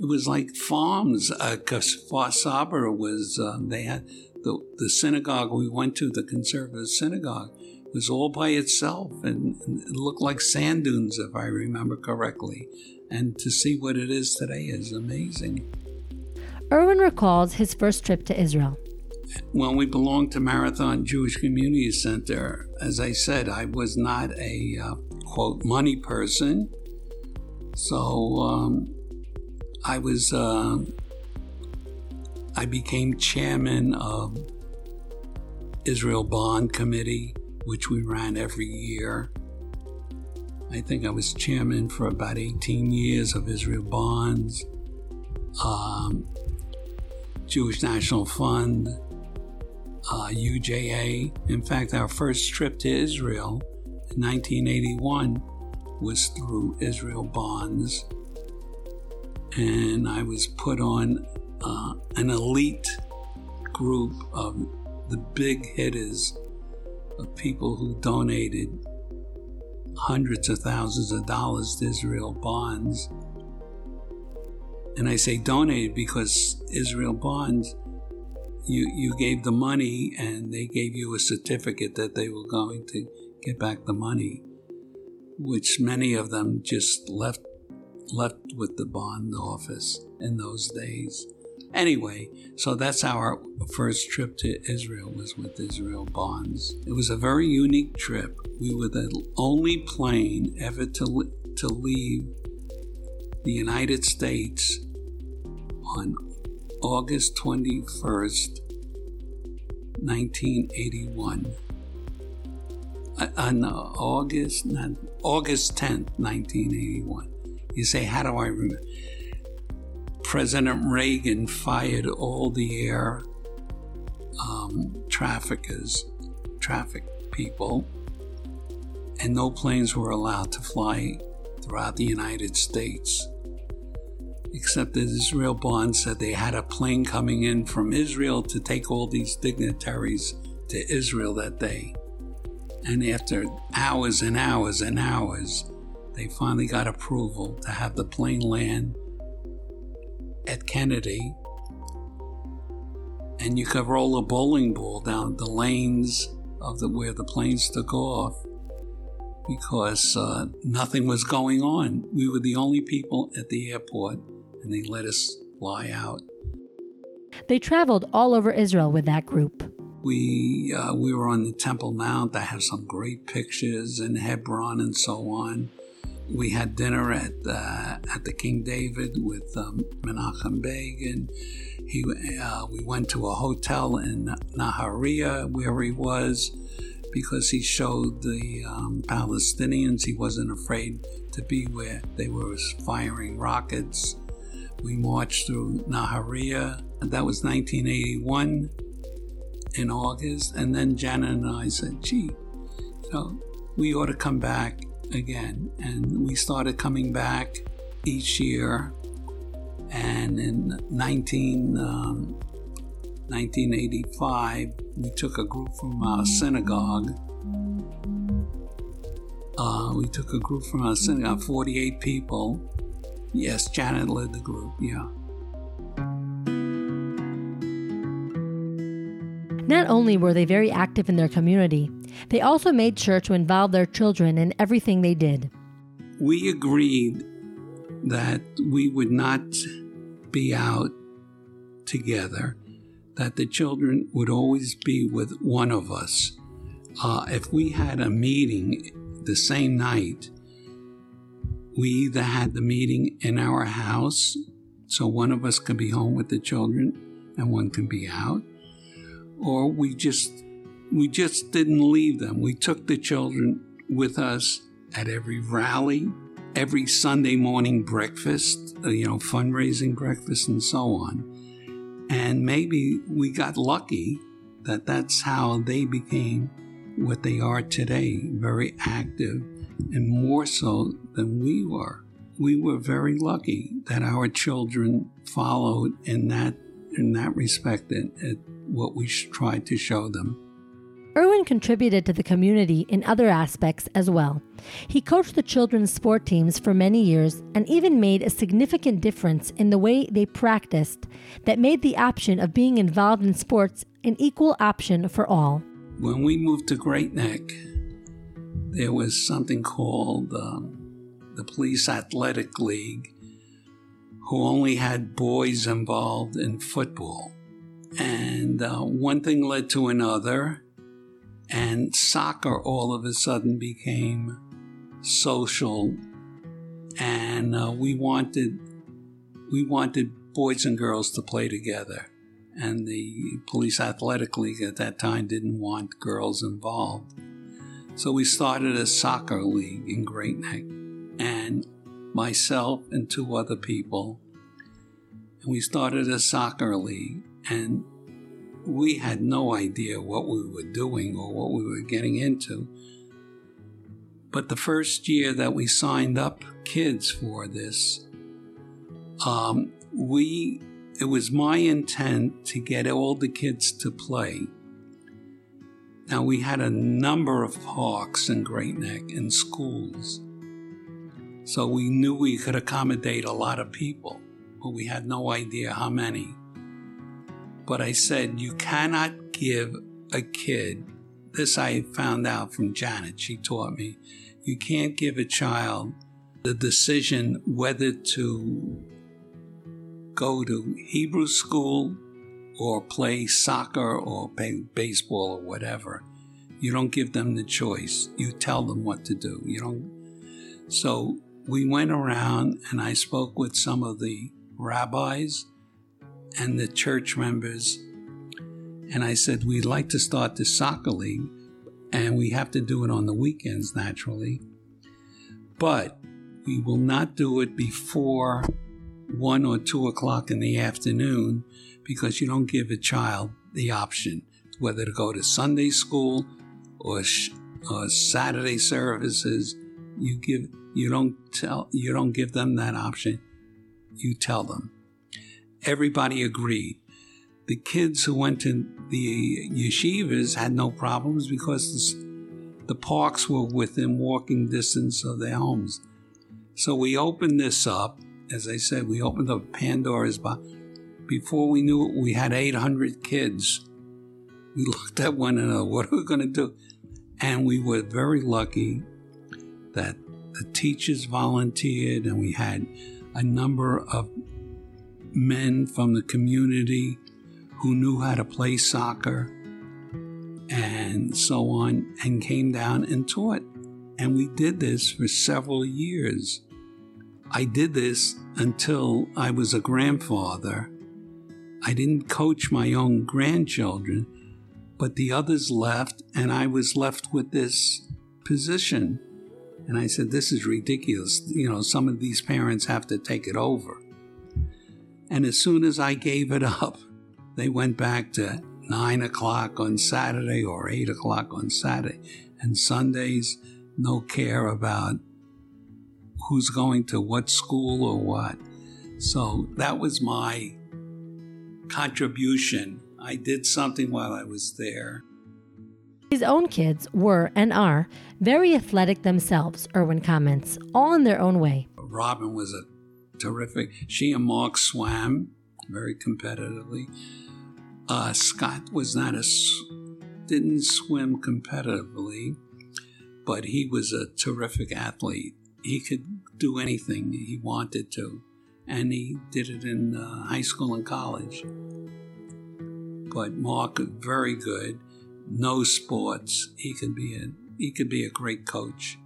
S2: it was like farms. Uh, Kfar Saba was, uh, they had the, the synagogue we went to, the conservative synagogue, was all by itself and, and it looked like sand dunes, if I remember correctly. And to see what it is today is amazing.
S1: Irwin recalls his first trip to Israel.
S2: When we belonged to Marathon Jewish Community Center, as I said, I was not a uh, quote money person. So um, I was uh, I became chairman of Israel Bond Committee, which we ran every year. I think I was chairman for about 18 years of Israel Bonds, um, Jewish National Fund, uh, UJA. In fact, our first trip to Israel in 1981 was through Israel Bonds. And I was put on uh, an elite group of the big hitters of people who donated hundreds of thousands of dollars to Israel bonds. And I say donated because Israel bonds, you, you gave the money and they gave you a certificate that they were going to get back the money, which many of them just left left with the bond office in those days. Anyway, so that's our first trip to Israel was with Israel Bonds. It was a very unique trip. We were the only plane ever to, to leave the United States on August 21st, 1981. Uh, on August, not, August 10th, 1981. You say, how do I remember? President Reagan fired all the air um, traffickers, traffic people, and no planes were allowed to fly throughout the United States. Except that Israel Bond said they had a plane coming in from Israel to take all these dignitaries to Israel that day. And after hours and hours and hours, they finally got approval to have the plane land at Kennedy, and you could roll a bowling ball down the lanes of the where the planes took off because uh, nothing was going on. We were the only people at the airport, and they let us fly out.
S1: They traveled all over Israel with that group.
S2: We uh, we were on the Temple Mount. I have some great pictures in Hebron and so on we had dinner at uh, at the King David with um, Menachem Begin. He uh, we went to a hotel in Nahariya where he was because he showed the um, Palestinians he wasn't afraid to be where they were firing rockets. We marched through Nahariya. That was 1981. in August, and then Janet and I said, gee, you know, we ought to come back again. And we started coming back each year. And in 19, um, 1985, we took a group from our synagogue. Uh, we took a group from our synagogue, 48 people. Yes, Janet led the group, yeah.
S1: Not only were they very active in their community, they also made sure to involve their children in everything they did.
S2: We agreed that we would not be out together, that the children would always be with one of us. Uh, if we had a meeting the same night, we either had the meeting in our house, so one of us could be home with the children and one can be out, or we just we just didn't leave them. We took the children with us at every rally, every Sunday morning breakfast, uh, you know, fundraising breakfast and so on. And maybe we got lucky that that's how they became what they are today, very active and more so than we were. We were very lucky that our children followed in that in that respect at, at what we tried to show them.
S1: Irwin contributed to the community in other aspects as well. He coached the children's sport teams for many years and even made a significant difference in the way they practiced that made the option of being involved in sports an equal option for all.
S2: When we moved to Great Neck, there was something called um, the Police Athletic League, who only had boys involved in football. And uh, one thing led to another, and soccer all of a sudden became social. And uh, we wanted we wanted boys and girls to play together. And the Police Athletic League at that time didn't want girls involved. So we started a soccer league in Great Neck. And myself and two other people, and we started a soccer league and we had no idea what we were doing or what we were getting into. But the first year that we signed up kids for this, um, we it was my intent to get all the kids to play. Now we had a number of parks in Great Neck and schools, so we knew we could accommodate a lot of people, but we had no idea how many. But I said, you cannot give a kid, this I found out from Janet, she taught me, you can't give a child the decision whether to go to Hebrew school or play soccer or play baseball or whatever. You don't give them the choice. You tell them what to do. You don't. So we went around and I spoke with some of the rabbis and the church members. And I said, We'd like to start the soccer league, and we have to do it on the weekends naturally. But we will not do it before one or two o'clock in the afternoon because you don't give a child the option whether to go to Sunday school or, sh- or Saturday services. You give you don't tell you don't give them that option. You tell them everybody agreed. The kids who went to the yeshivas had no problems because the parks were within walking distance of their homes. So we opened this up. As I said, we opened up Pandora's box. Before we knew it, we had 800 kids. We looked at one another. What are we going to do? And we were very lucky that the teachers volunteered, and we had a number of men from the community who knew how to play soccer and so on, and came down and taught. And we did this for several years. I did this until I was a grandfather. I didn't coach my own grandchildren, but the others left, and I was left with this position. And I said, This is ridiculous. You know, some of these parents have to take it over. And as soon as I gave it up, they went back to nine o'clock on Saturday or eight o'clock on Saturday. And Sundays, no care about who's going to what school or what. So that was my contribution. I did something while I was there.
S1: His own kids were and are very athletic themselves, Irwin comments, all in their own way.
S2: Robin was a terrific, she and Mark swam very competitively. Uh, Scott was not a, didn't swim competitively, but he was a terrific athlete. He could do anything he wanted to, and he did it in uh, high school and college. But Mark, very good. No sports. He could be a he could be a great coach,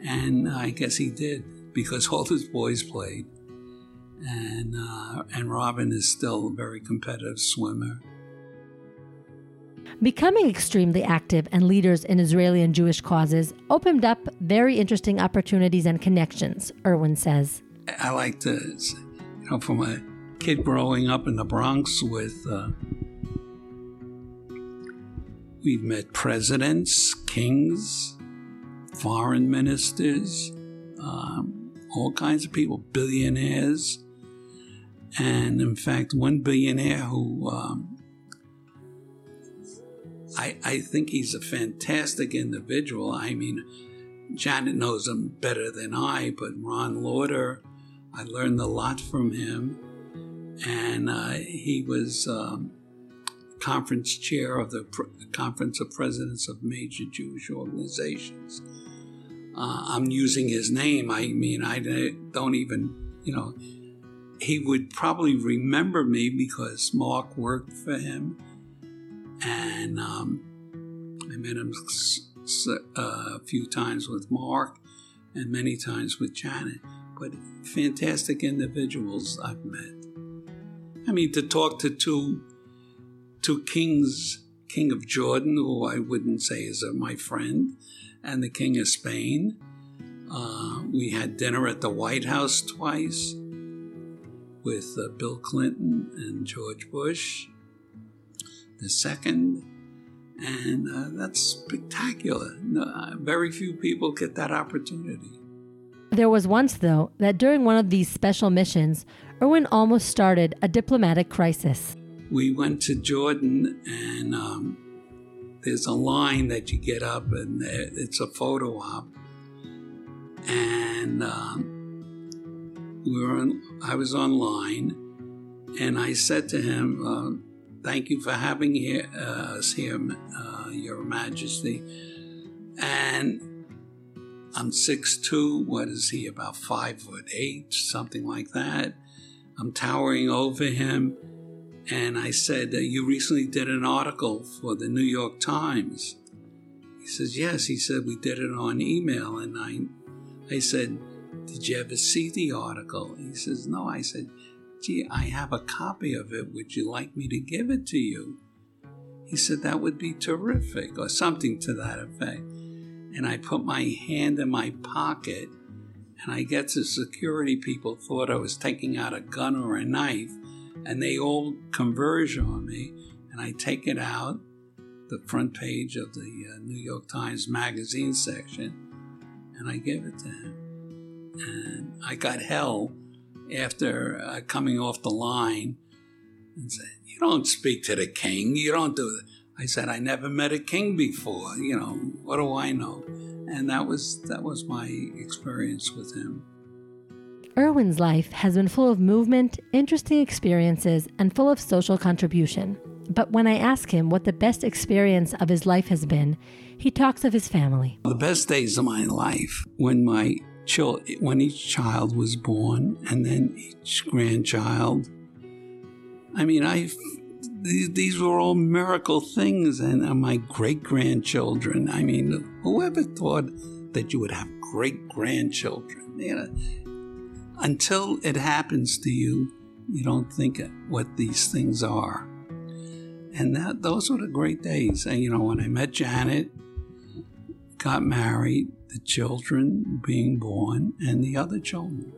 S2: and I guess he did because all his boys played and uh, and Robin is still a very competitive swimmer.
S1: Becoming extremely active and leaders in Israeli and Jewish causes opened up very interesting opportunities and connections, Irwin says.
S2: I like to, you know, from a kid growing up in the Bronx with, uh, we've met presidents, kings, foreign ministers, um, all kinds of people, billionaires. And in fact, one billionaire who um, I, I think he's a fantastic individual. I mean, Janet knows him better than I, but Ron Lauder, I learned a lot from him. And uh, he was um, conference chair of the Conference of Presidents of Major Jewish Organizations. Uh, I'm using his name. I mean, I don't even, you know, he would probably remember me because Mark worked for him, and um, I met him uh, a few times with Mark and many times with Janet. But fantastic individuals I've met. I mean, to talk to two two kings, King of Jordan, who I wouldn't say is my friend, and the King of Spain. Uh, we had dinner at the White House twice with uh, Bill Clinton and George Bush the second, and uh, that's spectacular. No, uh, very few people get that opportunity.
S1: There was once, though, that during one of these special missions, Irwin almost started a diplomatic crisis.
S2: We went to Jordan, and um, there's a line that you get up, and it's a photo op. And um, we were on, I was online, and I said to him, uh, "Thank you for having here, uh, us here, uh, Your Majesty." And I'm six two. What is he? About five foot eight, something like that. I'm towering over him, and I said, "You recently did an article for the New York Times." He says, "Yes." He said, "We did it on email," and I, I said did you ever see the article? He says, No. I said, Gee, I have a copy of it. Would you like me to give it to you? He said, That would be terrific, or something to that effect. And I put my hand in my pocket, and I guess the security people thought I was taking out a gun or a knife, and they all converge on me. And I take it out, the front page of the uh, New York Times magazine section, and I give it to him. And I got hell after uh, coming off the line and said, You don't speak to the king. You don't do that. I said, I never met a king before. You know, what do I know? And that was that was my experience with him.
S1: Irwin's life has been full of movement, interesting experiences, and full of social contribution. But when I ask him what the best experience of his life has been, he talks of his family.
S2: The best days of my life when my when each child was born and then each grandchild. I mean, I these were all miracle things, and my great grandchildren. I mean, whoever thought that you would have great grandchildren? You know, until it happens to you, you don't think what these things are. And that those were the great days. And you know, when I met Janet, got married, the children being born, and the other children.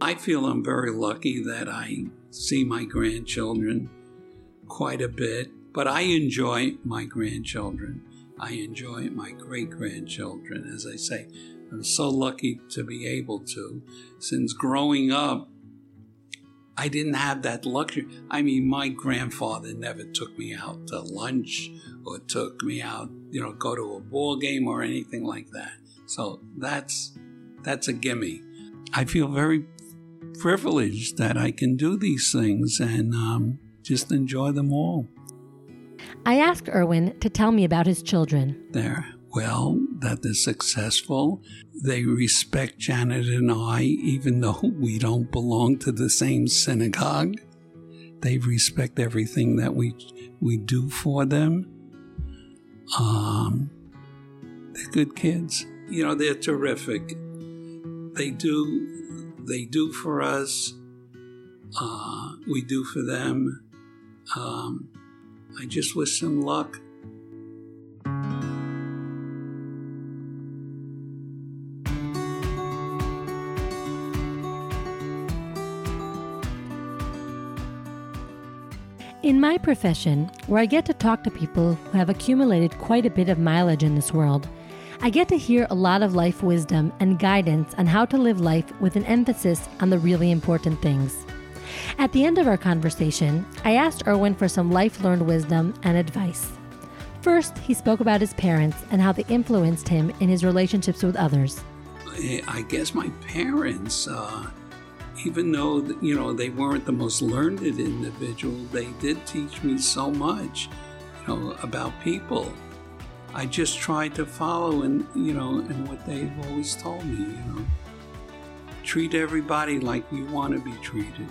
S2: I feel I'm very lucky that I see my grandchildren quite a bit, but I enjoy my grandchildren. I enjoy my great grandchildren. As I say, I'm so lucky to be able to. Since growing up, I didn't have that luxury. I mean, my grandfather never took me out to lunch or took me out, you know, go to a ball game or anything like that. So that's that's a gimme. I feel very privileged that I can do these things and um, just enjoy them all.
S1: I asked Irwin to tell me about his children.
S2: They're well, that they're successful. They respect Janet and I, even though we don't belong to the same synagogue. They respect everything that we we do for them. Um, they're good kids. You know, they're terrific. They do they do for us. Uh, we do for them. Um, I just wish them luck.
S1: In my profession, where I get to talk to people who have accumulated quite a bit of mileage in this world, I get to hear a lot of life wisdom and guidance on how to live life with an emphasis on the really important things. At the end of our conversation, I asked Irwin for some life learned wisdom and advice. First, he spoke about his parents and how they influenced him in his relationships with others.
S2: I guess my parents, uh, even though you know they weren't the most learned individual, they did teach me so much, you know, about people. I just tried to follow in you know in what they've always told me. You know, treat everybody like you want to be treated.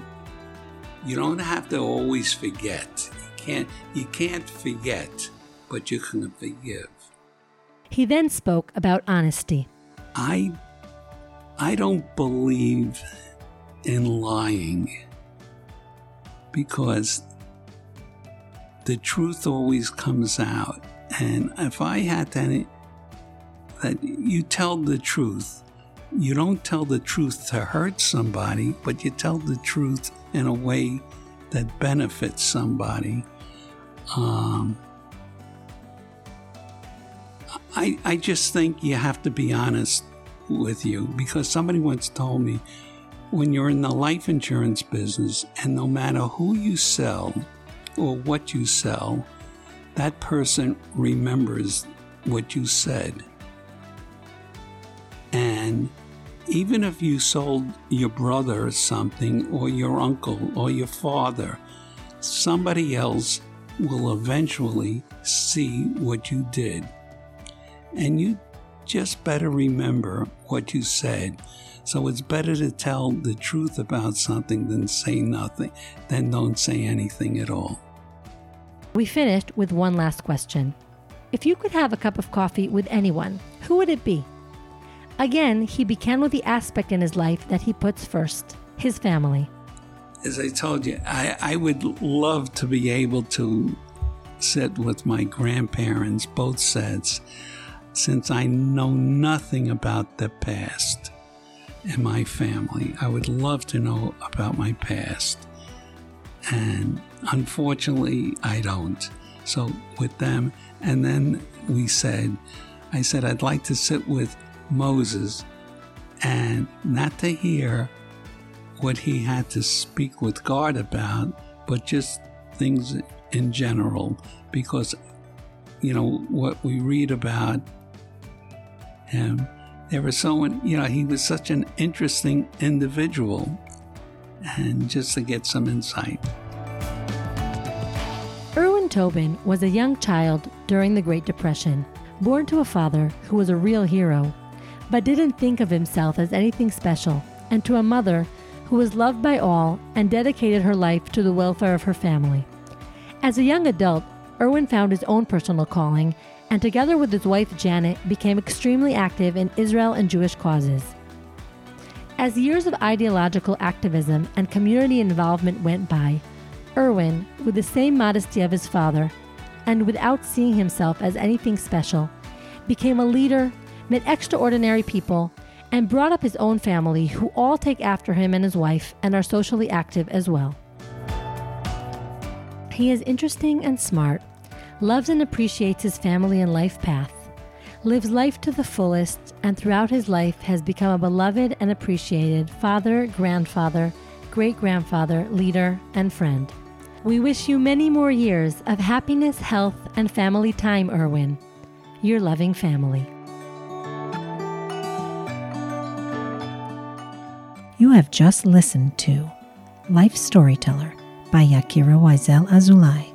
S2: You don't have to always forget. You can't. You can't forget, but you can forgive.
S1: He then spoke about honesty.
S2: I I don't believe in lying because the truth always comes out. And if I had to, that you tell the truth, you don't tell the truth to hurt somebody, but you tell the truth in a way that benefits somebody. Um, I, I just think you have to be honest with you because somebody once told me when you're in the life insurance business, and no matter who you sell or what you sell, that person remembers what you said. And even if you sold your brother something, or your uncle, or your father, somebody else will eventually see what you did. And you just better remember what you said so it's better to tell the truth about something than say nothing, than don't say anything at all.
S1: We finished with one last question. If you could have a cup of coffee with anyone, who would it be? Again, he began with the aspect in his life that he puts first his family.
S2: As I told you, I, I would love to be able to sit with my grandparents, both sets, since I know nothing about the past and my family. I would love to know about my past. And unfortunately, I don't. So, with them, and then we said, I said, I'd like to sit with Moses and not to hear what he had to speak with God about, but just things in general, because, you know, what we read about him there was someone, you know, he was such an interesting individual. And just to get some insight.
S1: Irwin Tobin was a young child during the Great Depression, born to a father who was a real hero, but didn't think of himself as anything special, and to a mother who was loved by all and dedicated her life to the welfare of her family. As a young adult, Irwin found his own personal calling and together with his wife Janet, became extremely active in Israel and Jewish causes. As years of ideological activism and community involvement went by, Irwin, with the same modesty of his father, and without seeing himself as anything special, became a leader, met extraordinary people, and brought up his own family, who all take after him and his wife and are socially active as well. He is interesting and smart, loves and appreciates his family and life path, lives life to the fullest, and throughout his life has become a beloved and appreciated father, grandfather, great grandfather, leader, and friend. We wish you many more years of happiness, health, and family time, Irwin. Your loving family.
S3: You have just listened to Life Storyteller by Yakira Wiesel Azulay.